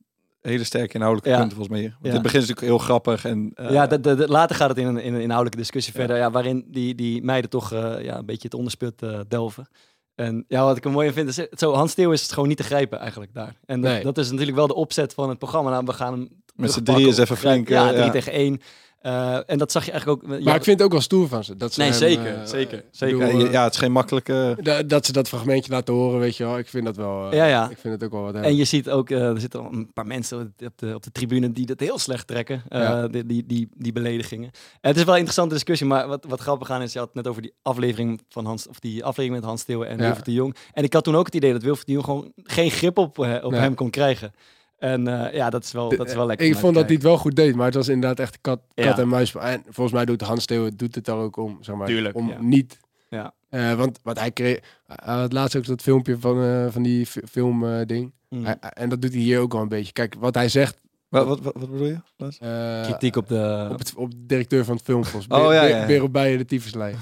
hele sterke inhoudelijke Ja. punten volgens mij. Want Ja. het begint is natuurlijk heel grappig en... eh, ja, de, de- de- later gaat het in een, in een inhoudelijke discussie verder, ja, waarin die, die meiden toch eh, ja, een beetje het ondersput eh, delven. En ja, wat ik er mooi in vind, is zo, Hans Steeuw is het gewoon niet te grijpen eigenlijk daar. En dat, Nee. dat is natuurlijk wel de opzet van het programma. Nou, we gaan hem Met z'n drieën is even flink, Ja, drie ja. tegen één. Eh, en dat zag je eigenlijk ook... Maar ik vind het ook wel stoer van ze. Dat ze Nee, hem, zeker, eh, zeker, zeker. bedoel, Ja, eh, ja, het is geen makkelijke... da- dat ze dat fragmentje laten horen, weet je wel. Ik vind dat wel... eh, Ja, ja. Ik vind het ook wel wat En je ziet ook, eh, er zitten al een paar mensen op de, op de tribune die dat heel slecht trekken, eh, Ja. die, die, die, die beledigingen. En het is wel een interessante discussie, maar wat, wat grappig aan is, je had het net over die aflevering van Hans, of die aflevering met Hans Steeuwen en Ja. Wilfried de Jong. En ik had toen ook het idee dat Wilfried de Jong gewoon geen grip op, eh, op Nee. hem kon krijgen. En eh, ja, dat is wel, dat is wel lekker. Ik vond dat te hij het wel goed deed, maar het was inderdaad echt kat, Ja. kat en muis. En volgens mij doet Hans Theo doet het daar ook om, zeg maar, Tuurlijk, om ja. niet. Ja. Eh, want wat hij kreeg, hij had laatst ook dat filmpje van, eh, van die fi- film eh, ding. Mm. En dat doet hij hier ook wel een beetje. Kijk, wat hij zegt. Wat, wat, wat, wat bedoel je? Eh, Kritiek op de... op, het, op de directeur van het filmfonds. Oh, ja, ja, op bijen de tyfuslijn.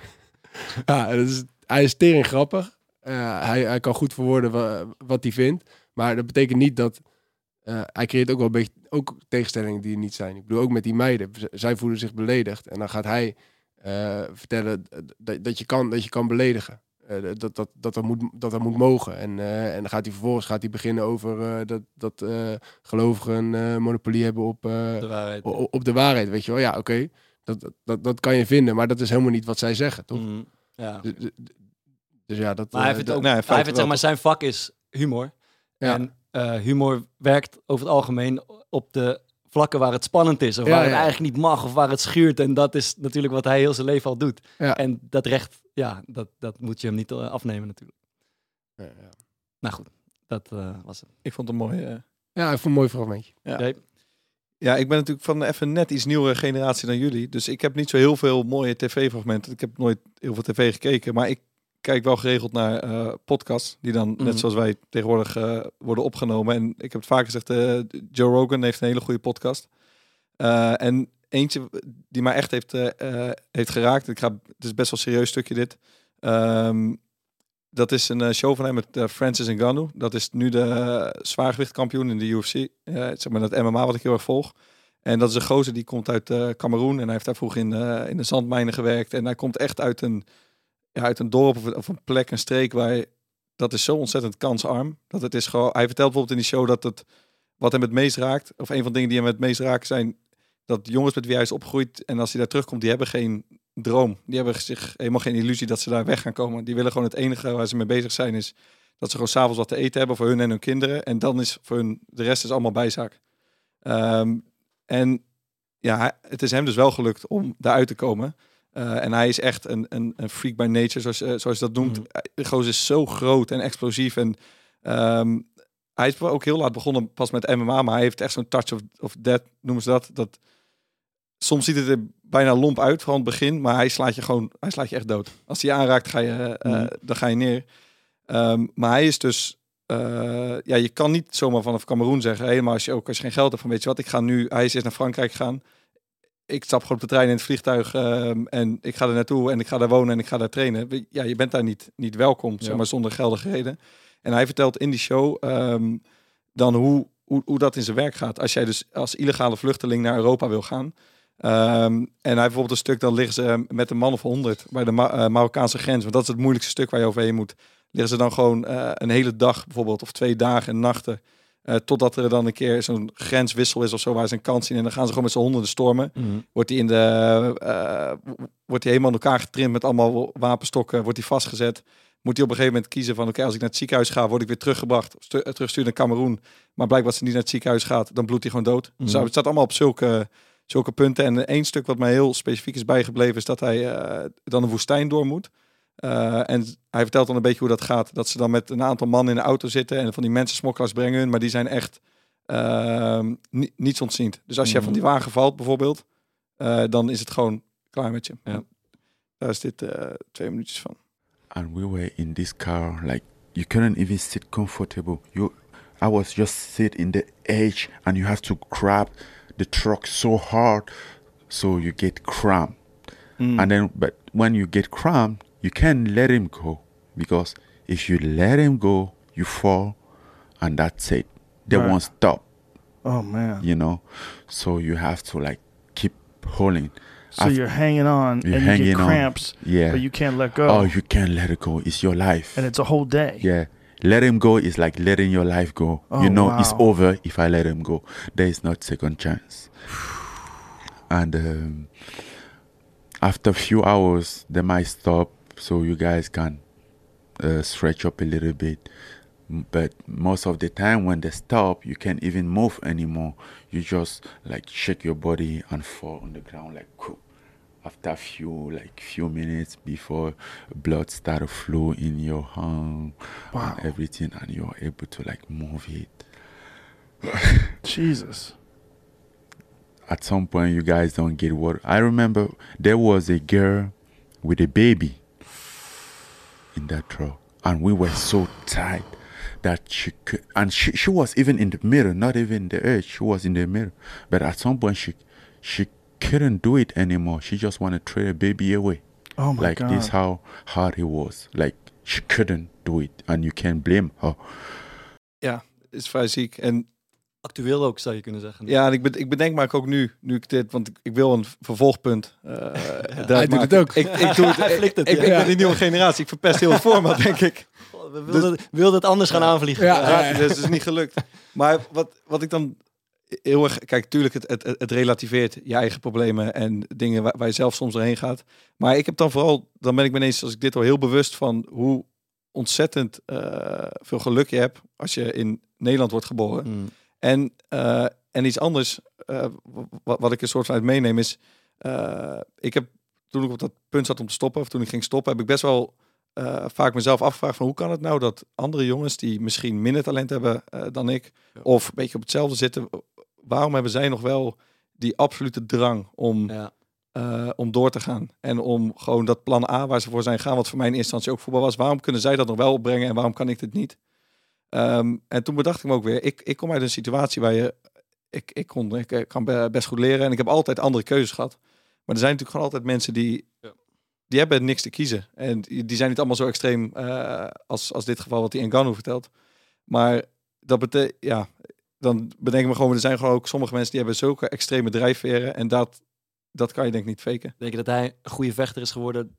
ja, dat is, hij is tering grappig. Eh, hij, hij kan goed verwoorden wa- wat hij vindt. Maar dat betekent niet dat... eh, hij creëert ook wel een beetje ook tegenstellingen die er niet zijn. Ik bedoel, ook met die meiden. Z- Zij voelen zich beledigd. En dan gaat hij eh, vertellen dat, dat, je kan, dat je kan beledigen. Eh, dat, dat, dat, dat, moet, dat dat moet mogen. En, eh, en dan gaat hij vervolgens gaat hij beginnen over eh, dat, dat eh, gelovigen een eh, monopolie hebben op, eh, De waarheid. op de waarheid. Weet je wel, ja, oké. Dat, dat, dat, dat kan je vinden, maar dat is helemaal niet wat zij zeggen, toch? Mhm, ja. Dus, ja, dat. Maar hij vindt dat- ook, nee, hij zeg maar, zijn vak is humor. Ja. En eh, humor werkt over het algemeen op de vlakken waar het spannend is. Of Ja, waar het ja. eigenlijk niet mag. Of waar het schuurt. En dat is natuurlijk wat hij heel zijn leven al doet. Ja. En dat recht, ja, dat, dat moet je hem niet eh, afnemen natuurlijk. Ja, ja. Nou goed, dat eh, was het. Ik vond het een mooi... eh, ja, ik vond een mooi fragmentje. Ja. Ja, ik ben natuurlijk van even net iets nieuwere generatie dan jullie. Dus ik heb niet zo heel veel mooie tv-fragmenten. Ik heb nooit heel veel tv gekeken. Maar ik kijk wel geregeld naar eh, podcasts. Die dan, Mhm. net zoals wij tegenwoordig, eh, worden opgenomen. En ik heb het vaak gezegd, eh, Joe Rogan heeft een hele goede podcast. En eentje die mij echt heeft, heeft geraakt. Ik ga, het is best wel een serieus stukje dit. Ehm, dat is een show van hem met Francis Ngannou. Dat is nu de zwaargewichtkampioen in de UFC. Zeg maar dat MMA wat ik heel erg volg. En dat is een gozer die komt uit Cameroen. En hij heeft daar vroeger in, in de zandmijnen gewerkt. En hij komt echt uit een, uit een dorp of, een plek, een streek waar dat is zo ontzettend kansarm. Dat het is gewoon. Hij vertelt bijvoorbeeld in die show dat het wat hem het meest raakt, of een van de dingen die hem het meest raken, zijn dat jongens met wie hij is opgegroeid en als hij daar terugkomt, die hebben geen droom. Die hebben zich helemaal geen illusie dat ze daar weg gaan komen. Die willen gewoon het enige waar ze mee bezig zijn is dat ze gewoon s'avonds wat te eten hebben voor hun en hun kinderen. En dan is voor hun de rest is allemaal bijzaak. Ehm, en ja, het is hem dus wel gelukt om daaruit te komen. Eh, en hij is echt een, een, een freak by nature, zoals, eh, zoals je dat noemt. De gozer is zo groot en explosief. En ehm, hij is ook heel laat begonnen pas met MMA, maar hij heeft echt zo'n touch of, of death, noemen ze dat. dat. Soms ziet het er bijna lomp uit van het begin, maar hij slaat je gewoon, hij slaat je echt dood. Als hij je aanraakt, ga je, eh, Mhm. dan ga je neer. Ehm, maar hij is dus, ja, je kan niet zomaar vanaf Cameroen zeggen, helemaal als je ook als je geen geld hebt van, weet je wat, ik ga nu, hij is eerst naar Frankrijk gegaan. Ik stap gewoon op de trein in het vliegtuig ehm, en ik ga er naartoe en ik ga daar wonen en ik ga daar trainen. Ja, je bent daar niet, niet welkom, zeg Ja. maar, zonder geldige reden. En hij vertelt in die show ehm, dan hoe, hoe, hoe dat in zijn werk gaat. Als jij dus als illegale vluchteling naar Europa wil gaan. Ehm, en hij bijvoorbeeld een stuk, dan liggen ze met een man of honderd bij de Ma- eh, Marokkaanse grens. Want dat is het moeilijkste stuk waar je overheen moet. Liggen ze dan gewoon eh, een hele dag bijvoorbeeld, of twee dagen en nachten. Eh, totdat er dan een keer zo'n grenswissel is of zo, waar ze een kans zien. En dan gaan ze gewoon met z'n honderden stormen. Mhm. Wordt hij in de, eh, wordt hij helemaal in elkaar getrimd met allemaal wapenstokken. Wordt hij vastgezet. Moet hij op een gegeven moment kiezen van, oké, als ik naar het ziekenhuis ga, word ik weer teruggebracht, eh, teruggestuurd naar Cameroen. Maar blijkbaar als hij niet naar het ziekenhuis gaat, dan bloedt hij gewoon dood. Mhm. het staat allemaal op zulke, zulke punten. En één stuk wat mij heel specifiek is bijgebleven, is dat hij dan een woestijn door moet. Eh, en hij vertelt dan een beetje hoe dat gaat. Dat ze dan met een aantal mannen in de auto zitten en van die mensen smokkelaars brengen hun, maar die zijn echt ehm, ni- niets ontziend. Dus als jij Mhm. van die wagen valt bijvoorbeeld, eh, dan is het gewoon klaar met je. Ja. Daar is dit eh, twee minuutjes van. and we were in this car like you couldn't even sit comfortable you i was just sit in the edge and you have to grab the truck so hard so you get cramped Mm. and then but when you get cramped you can't let him go because if you let him go you fall and that's it they Right. won't stop Oh man. you know so you have to like keep holding So you're hanging on you're and you hanging get on. cramps, yeah but you can't let go. oh you can't let it go it's your life and it's a whole day. Yeah. Let him go is like letting your life go. Oh, you know, it's over if I let him go. There is not second chance. and um, after a few hours they might stop so you guys can uh, stretch up a little bit. But most of the time when they stop you can't even move anymore. You just like shake your body and fall on the ground like "Whew." after a few like few minutes before blood start to flow in your arm and everything and you're able to like move it. Jesus. at some point you guys don't get what I remember there was a girl with a baby in that truck, and we were so tight that she could, and she, she was even in the middle, not even the edge. She was in the middle, but at some point she she couldn't do it anymore. She just wanted to throw the baby away. Oh my god. like this, how hard it was. Like she couldn't do it, and you can't blame her. Ja, is vrij ziek. Actueel ook, zou je kunnen zeggen. Ja, en ik, bed- ik bedenk me ook nu, nu ik dit, want ik, ik wil een vervolgpunt. eh daaruit Hij doet het ook. Ik, ik doe het. Hij flikt het, ik, ja. ik ben die nieuwe generatie. Ik verpest heel het format, denk ik. We wilden, wilden het anders gaan aanvliegen. Ja, Ja, ja, ja. dus het is niet gelukt. Maar wat, wat ik dan heel erg... Kijk, tuurlijk, het, het, het relativeert je eigen problemen en dingen waar, waar je zelf soms doorheen gaat. Maar ik heb dan vooral... Dan ben ik me ineens, als ik dit al heel bewust van hoe ontzettend eh, veel geluk je hebt als je in Nederland wordt geboren. Mm. En, eh, en iets anders, eh, wat, wat ik een soort van uit meeneem is... eh, ik heb, toen ik op dat punt zat om te stoppen, of toen ik ging stoppen, heb ik best wel vaak mezelf afgevraagd van hoe kan het nou dat andere jongens die misschien minder talent hebben dan ik, of een beetje op hetzelfde zitten, waarom hebben zij nog wel die absolute drang om, Ja. om door te gaan? En om gewoon dat plan A waar ze voor zijn gaan, wat voor mij in eerste instantie ook voetbal was, waarom kunnen zij dat nog wel opbrengen en waarom kan ik dit niet? Ehm, en toen bedacht ik me ook weer, ik, ik kom uit een situatie waar je, ik, ik, kon, ik eh, kan be- best goed leren en ik heb altijd andere keuzes gehad. Maar er zijn natuurlijk gewoon altijd mensen die, die hebben niks te kiezen. En die, die zijn niet allemaal zo extreem eh, als, als dit geval wat die Ngannou vertelt. Maar dat betekent, ja, dan bedenk ik me gewoon, er zijn gewoon ook sommige mensen die hebben zulke extreme drijfveren en dat, dat kan je denk ik niet faken. Denk je dat hij een goede vechter is geworden,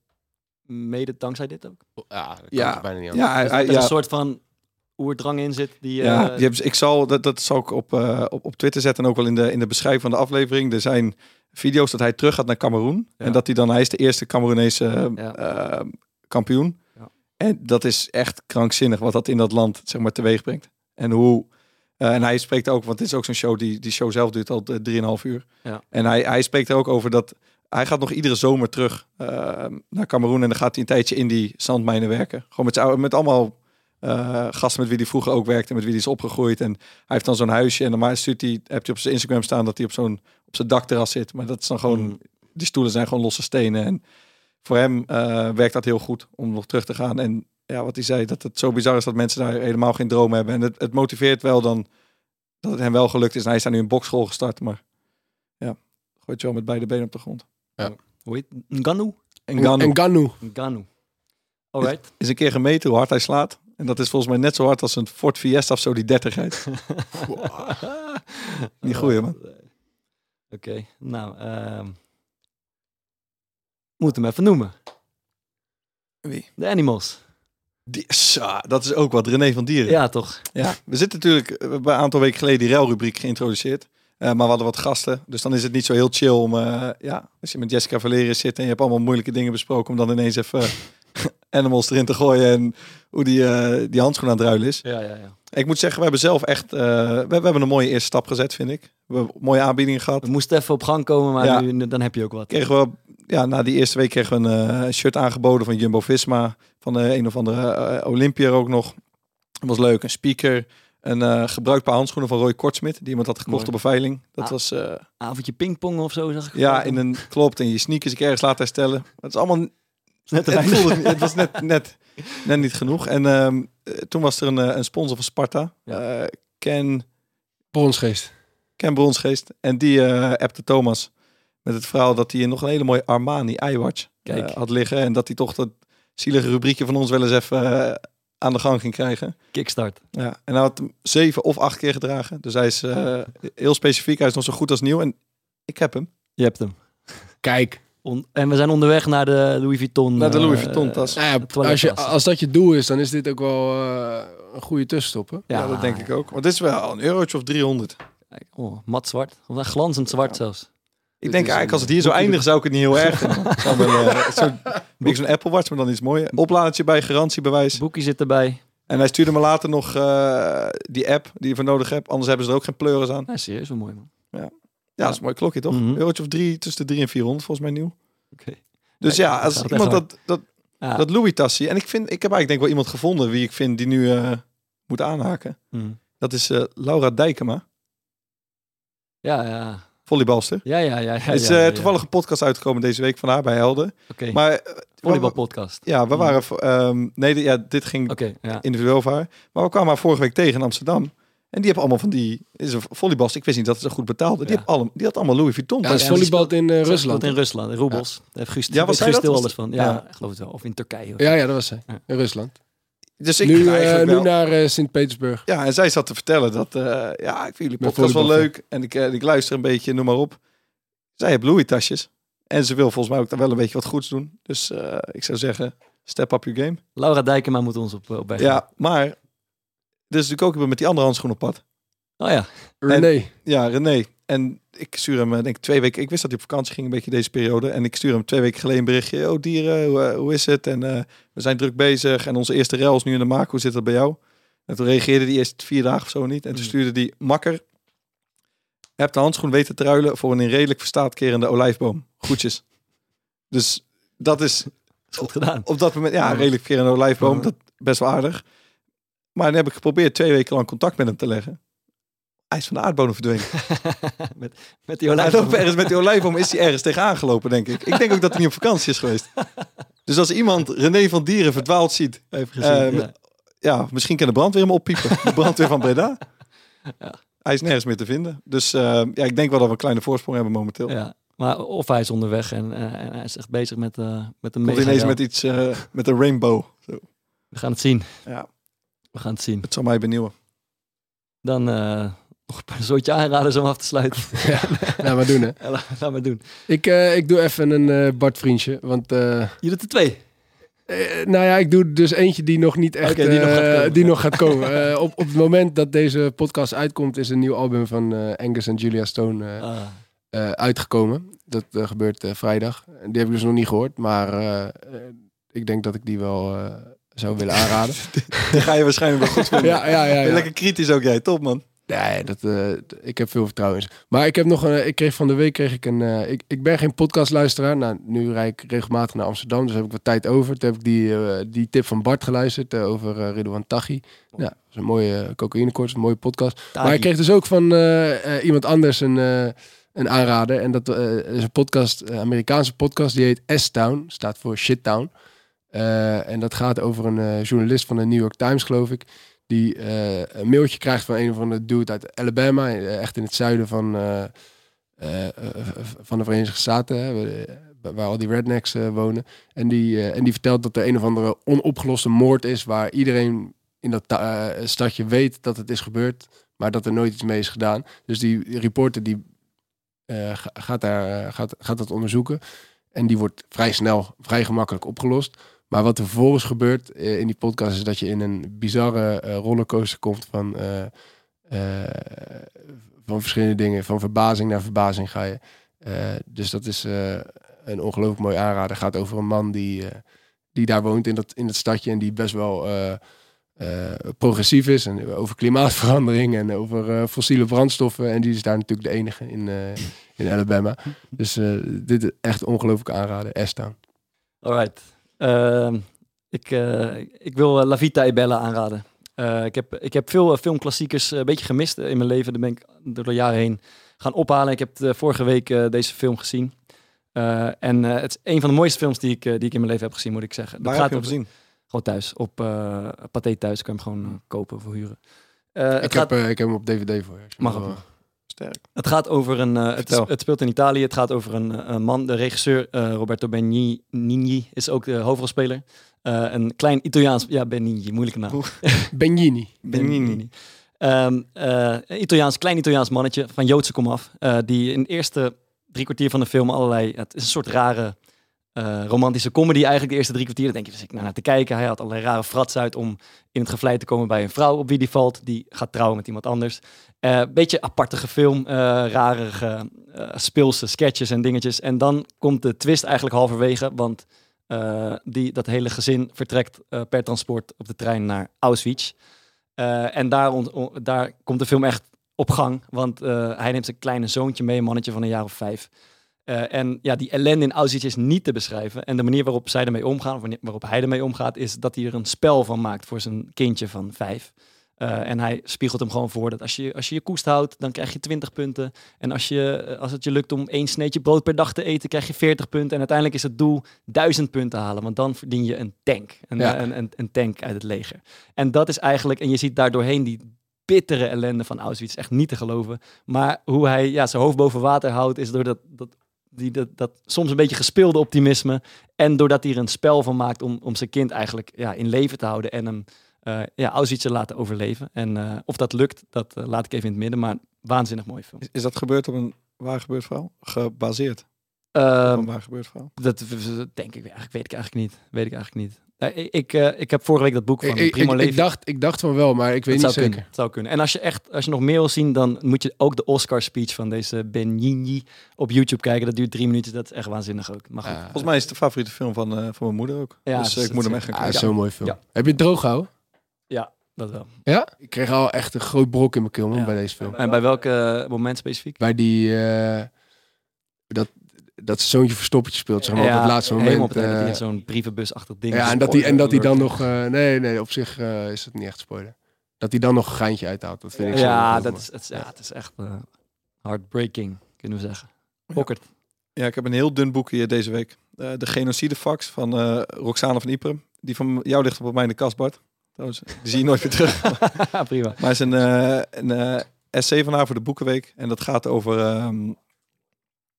mede dankzij dit ook? Ja, dat kan Ja. bijna niet Ja, anders. hij- Dus hij- er ja. een soort van oerdrang in zit die... Ja, eh, die hebben, ze- ik zal, dat, dat zal ik op, eh, op, op Twitter zetten en ook wel in de, in de beschrijving van de aflevering. Er zijn video's dat hij terug gaat naar Cameroen. Ja. En dat hij dan, hij is de eerste Cameroenese eh, Ja. eh, kampioen. Ja. En dat is echt krankzinnig wat dat in dat land zeg maar teweeg brengt. En hoe, eh, en hij spreekt ook, want dit is ook zo'n show, die, die show zelf duurt al eh, 3,5 uur. Ja. En hij, hij spreekt er ook over dat hij gaat nog iedere zomer terug eh, naar Cameroen en dan gaat hij een tijdje in die zandmijnen werken. Gewoon met, met allemaal eh, gasten met wie hij vroeger ook werkte, met wie hij is opgegroeid. En hij heeft dan zo'n huisje en normaal stuurt hij, heb je op zijn Instagram staan dat hij op zo'n op zijn dakterras zit. Maar dat is dan gewoon, Mm. die stoelen zijn gewoon losse stenen. En voor hem eh, werkt dat heel goed om nog terug te gaan. En ja, wat hij zei, dat het zo bizar is dat mensen daar helemaal geen droom hebben. En het, het motiveert wel dan dat het hem wel gelukt is. En hij is daar nu een bokschool gestart, maar ja, gooit je wel met beide benen op de grond. Hoe heet Ngannou? En Ganu Ngannou. Ngannou. Alright. is een keer gemeten hoe hard hij slaat. En dat is volgens mij net zo hard als een Ford Fiesta of zo die 30 rijdt. Niet goeie, man. Oké, nou, ehm moet hem even noemen. Wie? De Animals. Die, sa, dat is ook wat, René van Dieren. Ja, toch? Ja, we zitten natuurlijk, we hebben een aantal weken geleden die ruilrubriek geïntroduceerd. Eh, maar we hadden wat gasten, dus dan is het niet zo heel chill om, eh, ja, als je met Jessica Valeris zit en je hebt allemaal moeilijke dingen besproken, om dan ineens even eh, animals erin te gooien en hoe die, eh, die handschoen aan het ruilen is. Ja, ja, ja. Ik moet zeggen, we hebben zelf echt, eh, we, we hebben een mooie eerste stap gezet, vind ik. We hebben mooie aanbiedingen gehad. We moesten even op gang komen, maar Ja. nu, dan heb je ook wat. Kregen we, ja, na die eerste week kregen we een eh, shirt aangeboden van Jumbo-Visma, van de een of andere Olympiër ook nog. Dat was leuk, een speaker, een gebruikt paar handschoenen van Roy Kortsmit, die iemand had gekocht Mooi. op een veiling. Dat Ah. was... eh, Avondje pingpong of zo, zag ik. ja, in een klopt. En je sneakers keer ergens laten herstellen. Het is allemaal. Net het, voelde het was net, net, net niet genoeg. En ehm, eh, toen was er een, eh, een sponsor van Sparta. eh, Ken, Bronsgeest. Ken Bronsgeest. En die eh appte Thomas met het verhaal dat hij nog een hele mooie Armani iWatch Kijk. had liggen. En dat hij toch dat zielige rubriekje van ons wel eens even aan de gang ging krijgen. Kickstart. Ja, en hij had hem zeven of acht keer gedragen. Dus hij is eh, heel specifiek. Hij is nog zo goed als nieuw. En ik heb hem. Je hebt hem. Kijk. On- en we zijn onderweg naar de Louis Vuitton. Naar de Louis eh, Vuitton tas. Nou ja, als, je, als dat je doel is, dan is dit ook wel eh, een goede tussenstop. Hè? Ja, dat denk ik ook. Want dit is wel een eurotje of 300. Kijk, Oh, mat zwart. Of een glanzend zwart zelfs. Ik denk eigenlijk als het hier zo eindigt, zou ik het niet heel erg vinden. Het zou wel, eh, Zo'n Apple Watch, maar dan iets mooier. Opladertje bij, garantiebewijs. Boekie zit erbij. En hij stuurde me later nog eh, die app die je voor nodig hebt. Anders hebben ze er ook geen pleuris aan. Ja, serieus, wel mooi man. Ja, dat is een mooi klokje toch? Mhm. Eurotje of drie, tussen de 3 en 400 volgens mij nieuw. Oké. Dus Ja, dat als iemand dat, dat, Ja. dat Louis tas zie. En ik, vind, ik heb eigenlijk denk ik wel iemand gevonden wie ik vind die nu eh, moet aanhaken. Mhm. Dat is eh, Laura Dijkema, Ja, ja. volleybalster. Ja, ja, ja. ja, is eh, ja, toevallig een podcast uitgekomen deze week van haar bij Helden. Oké. Maar Volleybalpodcast. Ja, we Mhm. waren... ehm, nee, dit- ja, dit ging individueel over haar. Maar we kwamen haar vorige week tegen in Amsterdam. En die hebben allemaal van die... Is een volleybalster. Ik wist niet dat ze goed betaalde. Die, hebben allemaal, die had allemaal Louis Vuitton. Ja, in eh, Ze Rusland. in Rusland, in Roebels. Daar heeft Guus, Ja, ja, was Guus dat? alles van. Ja, Ja. ik geloof het wel. Of in Turkije. Of Ja, ja, dat was zij. In Rusland. Dus ik nu eh, nu wel- naar eh, Sint-Petersburg. Ja, en zij zat te vertellen dat... eh, ja, ik vind jullie podcast wel volleybal. leuk. En ik, ik luister een beetje, noem maar op. Zij heeft Louis tasjes. En ze wil volgens mij ook dan wel een beetje wat goeds doen. Dus eh, ik zou zeggen, step up your game. Laura Dijkema moet ons op, op. Ja, maar... Is natuurlijk ook met die andere handschoen op pad. Oh ja. René. Ja, René. En ik stuur hem, denk ik, twee weken. Ik wist dat hij op vakantie ging, een beetje deze periode. En ik stuur hem twee weken geleden een berichtje. Oh, dieren, hoe, eh, hoe is het? En eh, we zijn druk bezig. En onze eerste rel is nu in de maak. Hoe zit dat bij jou? En toen reageerde hij eerst vier dagen of zo niet. En toen stuurde hij makker. Heb de handschoen weten te ruilen voor een in redelijk verstaat kerende olijfboom. Groetjes. Dus dat is goed gedaan. op dat moment, ja, redelijk kerende olijfboom. Dat best wel aardig. Maar dan heb ik geprobeerd twee weken lang contact met hem te leggen. Hij is van de aardbodem verdwenen. met, met die olijfboom. ergens met die olijfboom, is hij ergens tegenaan gelopen, denk ik. Ik denk ook dat hij niet op vakantie is geweest. Dus als iemand René van Dieren verdwaald ziet, Even gezien, eh, ja. misschien kan de brandweer hem oppiepen. De brandweer van Breda. Ja. Hij is nergens meer te vinden. Dus eh, ja, ik denk wel dat we een kleine voorsprong hebben momenteel. Ja, maar of hij is onderweg en, eh, en hij is echt bezig met, eh met een mega ineens met iets, eh, met een rainbow. Zo. We gaan het zien. Ja. We gaan het zien. Het zal mij benieuwen. Dan eh, nog een soortje aanraden om af te sluiten. Ja, laat maar doen hè. Ja, laat, laat maar doen. Ik, eh, ik doe even een eh, Bart vriendje, want... eh, Je doet er twee. eh, nou ja, ik doe dus eentje die nog niet echt... Oké, die nog gaat eh, komen. die nog gaat komen. Eh, op, op het moment dat deze podcast uitkomt, is een nieuw album van eh, Angus en Julia Stone eh, Ah. eh, uitgekomen. Dat gebeurt eh, vrijdag. En Die heb ik dus nog niet gehoord, maar ik denk dat ik die wel eh, zou willen aanraden. Die ga je waarschijnlijk wel goed vinden. Ja, ja, ja, ja. Lekker kritisch ook jij, top man. Nee, dat, eh, ik heb veel vertrouwen in ze. Maar ik heb nog een, ik kreeg van de week kreeg ik een. eh, ik, ik ben geen podcastluisteraar. Nou, nu rijd ik regelmatig naar Amsterdam, dus heb ik wat tijd over. Toen heb ik die, eh, die tip van Bart geluisterd eh, over eh Ridwan Taghi. Ja, dat is een mooie cocaïnekoorts, een mooie podcast. Taghi. Maar ik kreeg dus ook van eh, eh, iemand anders een, eh, een aanrader. En dat eh, is een podcast, Amerikaanse podcast, die heet S-Town, staat voor Shit Town. Eh, en dat gaat over een eh, journalist van de New York Times, geloof ik. Die eh, een mailtje krijgt van een of andere dude uit Alabama. Echt in het zuiden van, van de Verenigde Staten. Hè, waar- al die rednecks wonen. En die, en die vertelt dat er een of andere onopgeloste moord is. Waar iedereen in dat ta- stadje weet dat het is gebeurd. Maar dat er nooit iets mee is gedaan. Dus die, reporter die ga- gaat, daar, gaat, gaat dat onderzoeken. En die wordt vrij snel, vrij gemakkelijk opgelost. Maar wat er vervolgens gebeurt eh, in die podcast is dat je in een bizarre eh, rollercoaster komt van, eh, van verschillende dingen. Van verbazing naar verbazing ga je. Dus dat is een ongelooflijk mooi aanrader. gaat over een man die, die daar woont in dat, in dat stadje en die best wel progressief is. En over klimaatverandering en over fossiele brandstoffen. En die is daar natuurlijk de enige in, in Alabama. Dus dit is echt ongelooflijk aanraden. S-Town. Alright. Ehm, ik, eh, ik wil eh, La Vita e Bella aanraden. Eh, ik, heb, ik heb veel filmklassiekers een beetje gemist in mijn leven. Daar ben ik door de jaren heen gaan ophalen. Ik heb eh, vorige week deze film gezien. En het is een van de mooiste films die ik, die ik in mijn leven heb gezien, moet ik zeggen. Waar Dat heb je hem gezien? Gewoon thuis. Op Pathé thuis. Kan je hem gewoon kopen of huren. Ik gaat- heb, ik heb hem op DVD voor je. Mag ook. Sterk. Het gaat over een. eh, het, is- Vertel. het speelt in Italië. Het gaat over een, eh, een man. De regisseur eh, Roberto Benigni is ook de hoofdrolspeler. Eh, een klein Italiaans. Ja, Benigni, moeilijke naam. Benigni. Benigni. Ehm, eh, een Italiaans, klein Italiaans mannetje van Joodse komaf. eh die in de eerste drie kwartier van de film allerlei. Het is een soort rare eh, romantische comedy eigenlijk de eerste drie kwartier. Dan denk je, dus ik naar, naar te kijken. Hij had allerlei rare frats uit om in het gevlei te komen bij een vrouw op wie die valt. Die gaat trouwen met iemand anders. Eh beetje apartige film, eh rare eh, speelse sketches en dingetjes. En dan komt de twist eigenlijk halverwege, want die, dat hele gezin vertrekt per transport op de trein naar Auschwitz. En daar, daar komt de film echt op gang, want hij neemt zijn kleine zoontje mee, een mannetje van een jaar of vijf. En ja, die ellende in Auschwitz is niet te beschrijven. En de manier waarop zij ermee omgaan, of waarop hij ermee omgaat, is dat hij er een spel van maakt voor zijn kindje van vijf. Eh, en hij spiegelt hem gewoon voor dat als je, als je je koest houdt, dan krijg je 20 punten. En als, je, eh, als het je lukt om één sneetje brood per dag te eten, krijg je 40 punten. En uiteindelijk is het doel 1000 punten halen, want dan verdien je een tank. Een, Ja. een, een, een tank uit het leger. En dat is eigenlijk, en je ziet daar doorheen die bittere ellende van Auschwitz, echt niet te geloven. Maar hoe hij ja, zijn hoofd boven water houdt, is door dat, dat, die, dat, dat soms een beetje gespeelde optimisme. En doordat hij er een spel van maakt om, om zijn kind eigenlijk ja, in leven te houden en hem eh ja, Auschwitz te laten overleven. En eh, of dat lukt, dat eh, laat ik even in het midden. Maar waanzinnig mooi film. Is, is dat gebeurd op een waar gebeurd verhaal? Gebaseerd? Ehm, op een waar gebeurd verhaal? Dat dat denk ik eigenlijk, weet ik eigenlijk niet. Weet ik eigenlijk niet. Ik, ik, ik heb vorige week dat boek van Ik, Primo ik, Levi. ik dacht, ik dacht van wel, maar ik weet Het niet zou zeker. Kunnen, het zou kunnen. En als je echt, als je nog meer wil zien, dan moet je ook de Oscar speech van deze Benigni op YouTube kijken. Dat duurt drie minuten. Dat is echt waanzinnig ook. Maar goed. Volgens mij is het de favoriete film van, eh, van mijn moeder ook. Ja, dus ik moet hem is- echt gaan Ah, kijken. zo'n mooi film. Ja. Heb je het droog gehouden? Ja, dat wel. Ja? Ik kreeg al echt een groot brok in mijn keel bij deze film. En bij welk eh, moment specifiek? Bij die... eh, dat, dat zoontje verstoppertje speelt, zeg maar, op het laatste moment. helemaal op het in zo'n brievenbusachtig ding ja, en dat hij en dat hij dan nog... eh, nee, nee, op zich eh, is het niet echt spoiler. Dat hij dan nog een geintje uithaalt, dat vind ik zo Ja, dat is, het, is- ja, het is echt eh, heartbreaking, kunnen we zeggen. Bokkert. Ja, ik heb een heel dun boek hier deze week. Eh, de Genocidefax van eh Roxane van Ypres. Die van jou ligt op mij in de kast, Bart. Trouwens, die zie je nooit weer terug. Prima. Maar het is een, eh, een eh, essay van haar voor de Boekenweek. En dat gaat over... ehm,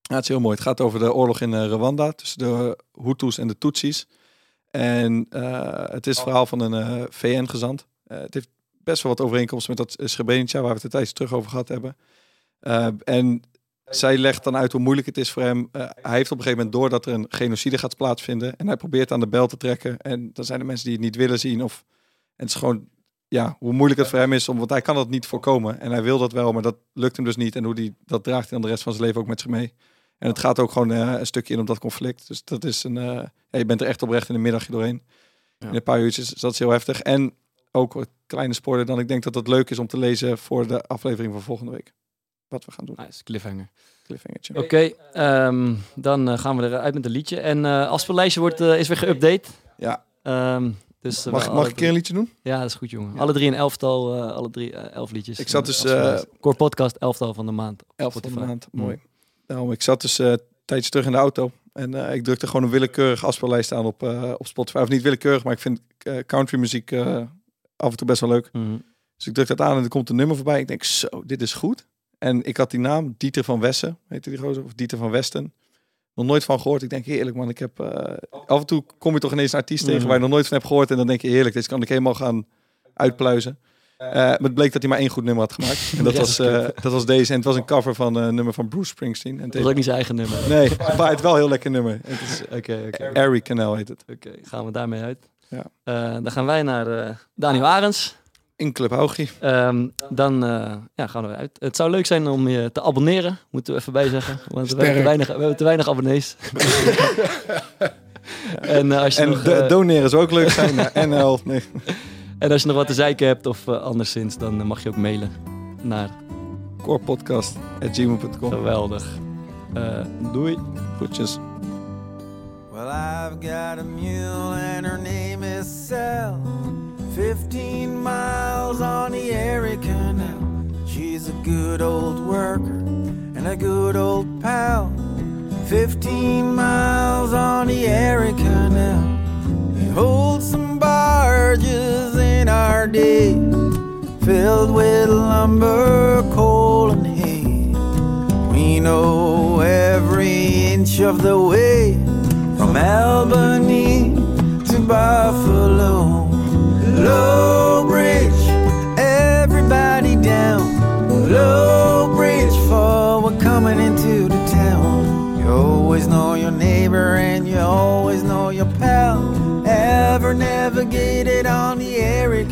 ja, het is heel mooi. Het gaat over de oorlog in eh, Rwanda tussen de Hutus en de Tutsis. En het is het verhaal van een VN-gezant. Het heeft best wel wat overeenkomsten met dat Srebrenica, waar we het tijdje terug over gehad hebben. En zij legt dan uit hoe moeilijk het is voor hem. Hij heeft op een gegeven moment door dat er een genocide gaat plaatsvinden. En hij probeert aan de bel te trekken. En dan zijn er mensen die het niet willen zien. Of, het is gewoon ja, hoe moeilijk het voor hem is. Om, want hij kan dat niet voorkomen. En hij wil dat wel, maar dat lukt hem dus niet. En hoe die, dat draagt hij dan de rest van zijn leven ook met zich mee. En het gaat ook gewoon eh, een stukje in op dat conflict. Dus dat is een. eh, ja, je bent er echt oprecht in een middagje doorheen. In een paar uurtjes. Dus dat is heel heftig. En ook kleine spoiler dan. Ik denk dat het leuk is om te lezen voor de aflevering van volgende week. Wat we gaan doen. Nice, cliffhanger. Cliffhangertje. Oké, ehm, dan eh, gaan we eruit met een liedje. En eh als het lijstje wordt, is weer geüpdate. Ja. Ehm, dus, eh, Mag- alle ik een een liedje doen? Ja, dat is goed, jongen. Alle drie een elftal, eh, alle drie eh, elf liedjes. Ik zat dus, eh. Core podcast, elftal van de maand. op Elf van de maand, Mm. mooi. Nou, ik zat dus eh tijdens terug in de auto en eh, ik drukte gewoon een willekeurige afspeellijst aan op, eh, op Spotify. Of niet willekeurig, maar ik vind eh, country muziek eh, af en toe best wel leuk. Mhm. Dus ik druk dat aan en er komt een nummer voorbij. Ik denk, zo, dit is goed. En ik had die naam, Dieter van Wessen, heette die gozer, of Dieter van Westen. Nog nooit van gehoord. Ik denk, heerlijk man, ik heb... eh, af en toe kom je toch ineens een artiest tegen Mhm. waar je nog nooit van hebt gehoord. En dan denk je, heerlijk, deze kan ik helemaal gaan uitpluizen. Eh, maar het bleek dat hij maar één goed nummer had gemaakt. En dat was, eh, dat was deze. En het was een cover van een nummer van Bruce Springsteen. En Dat is ook niet zijn eigen nummer. Nee, maar het wel heel lekker nummer. Oké, oké. Airy Canal heet het. Oké, gaan we daarmee uit. Ja. Dan gaan wij naar Daniel Arends. In Club Haugie. Ehm, dan eh, ja, gaan we eruit. Het zou leuk zijn om je te abonneren, moeten we even bij zeggen. Want we hebben, te weinig, we hebben te weinig abonnees. en eh, als je En nog, eh, doneren zou ook leuk zijn naar NL. Nee. En als je nog wat te zeiken hebt of anderszins, dan mag je ook mailen naar corepodcast.gmail.com Geweldig. Eh, doei. Groetjes. Well, I've got a mule and her name is Sal. 15 miles on the Erie Canal. She's a good old worker and a good old pal. 15 miles on the Erie Canal. We hold some barges in our day, filled with lumber, coal, and hay. We know every inch of the way from Albany to Buffalo. Low bridge, everybody down. Low bridge for we're coming into the town. You always know your neighbor and you always know your pal. Ever navigated on the Eric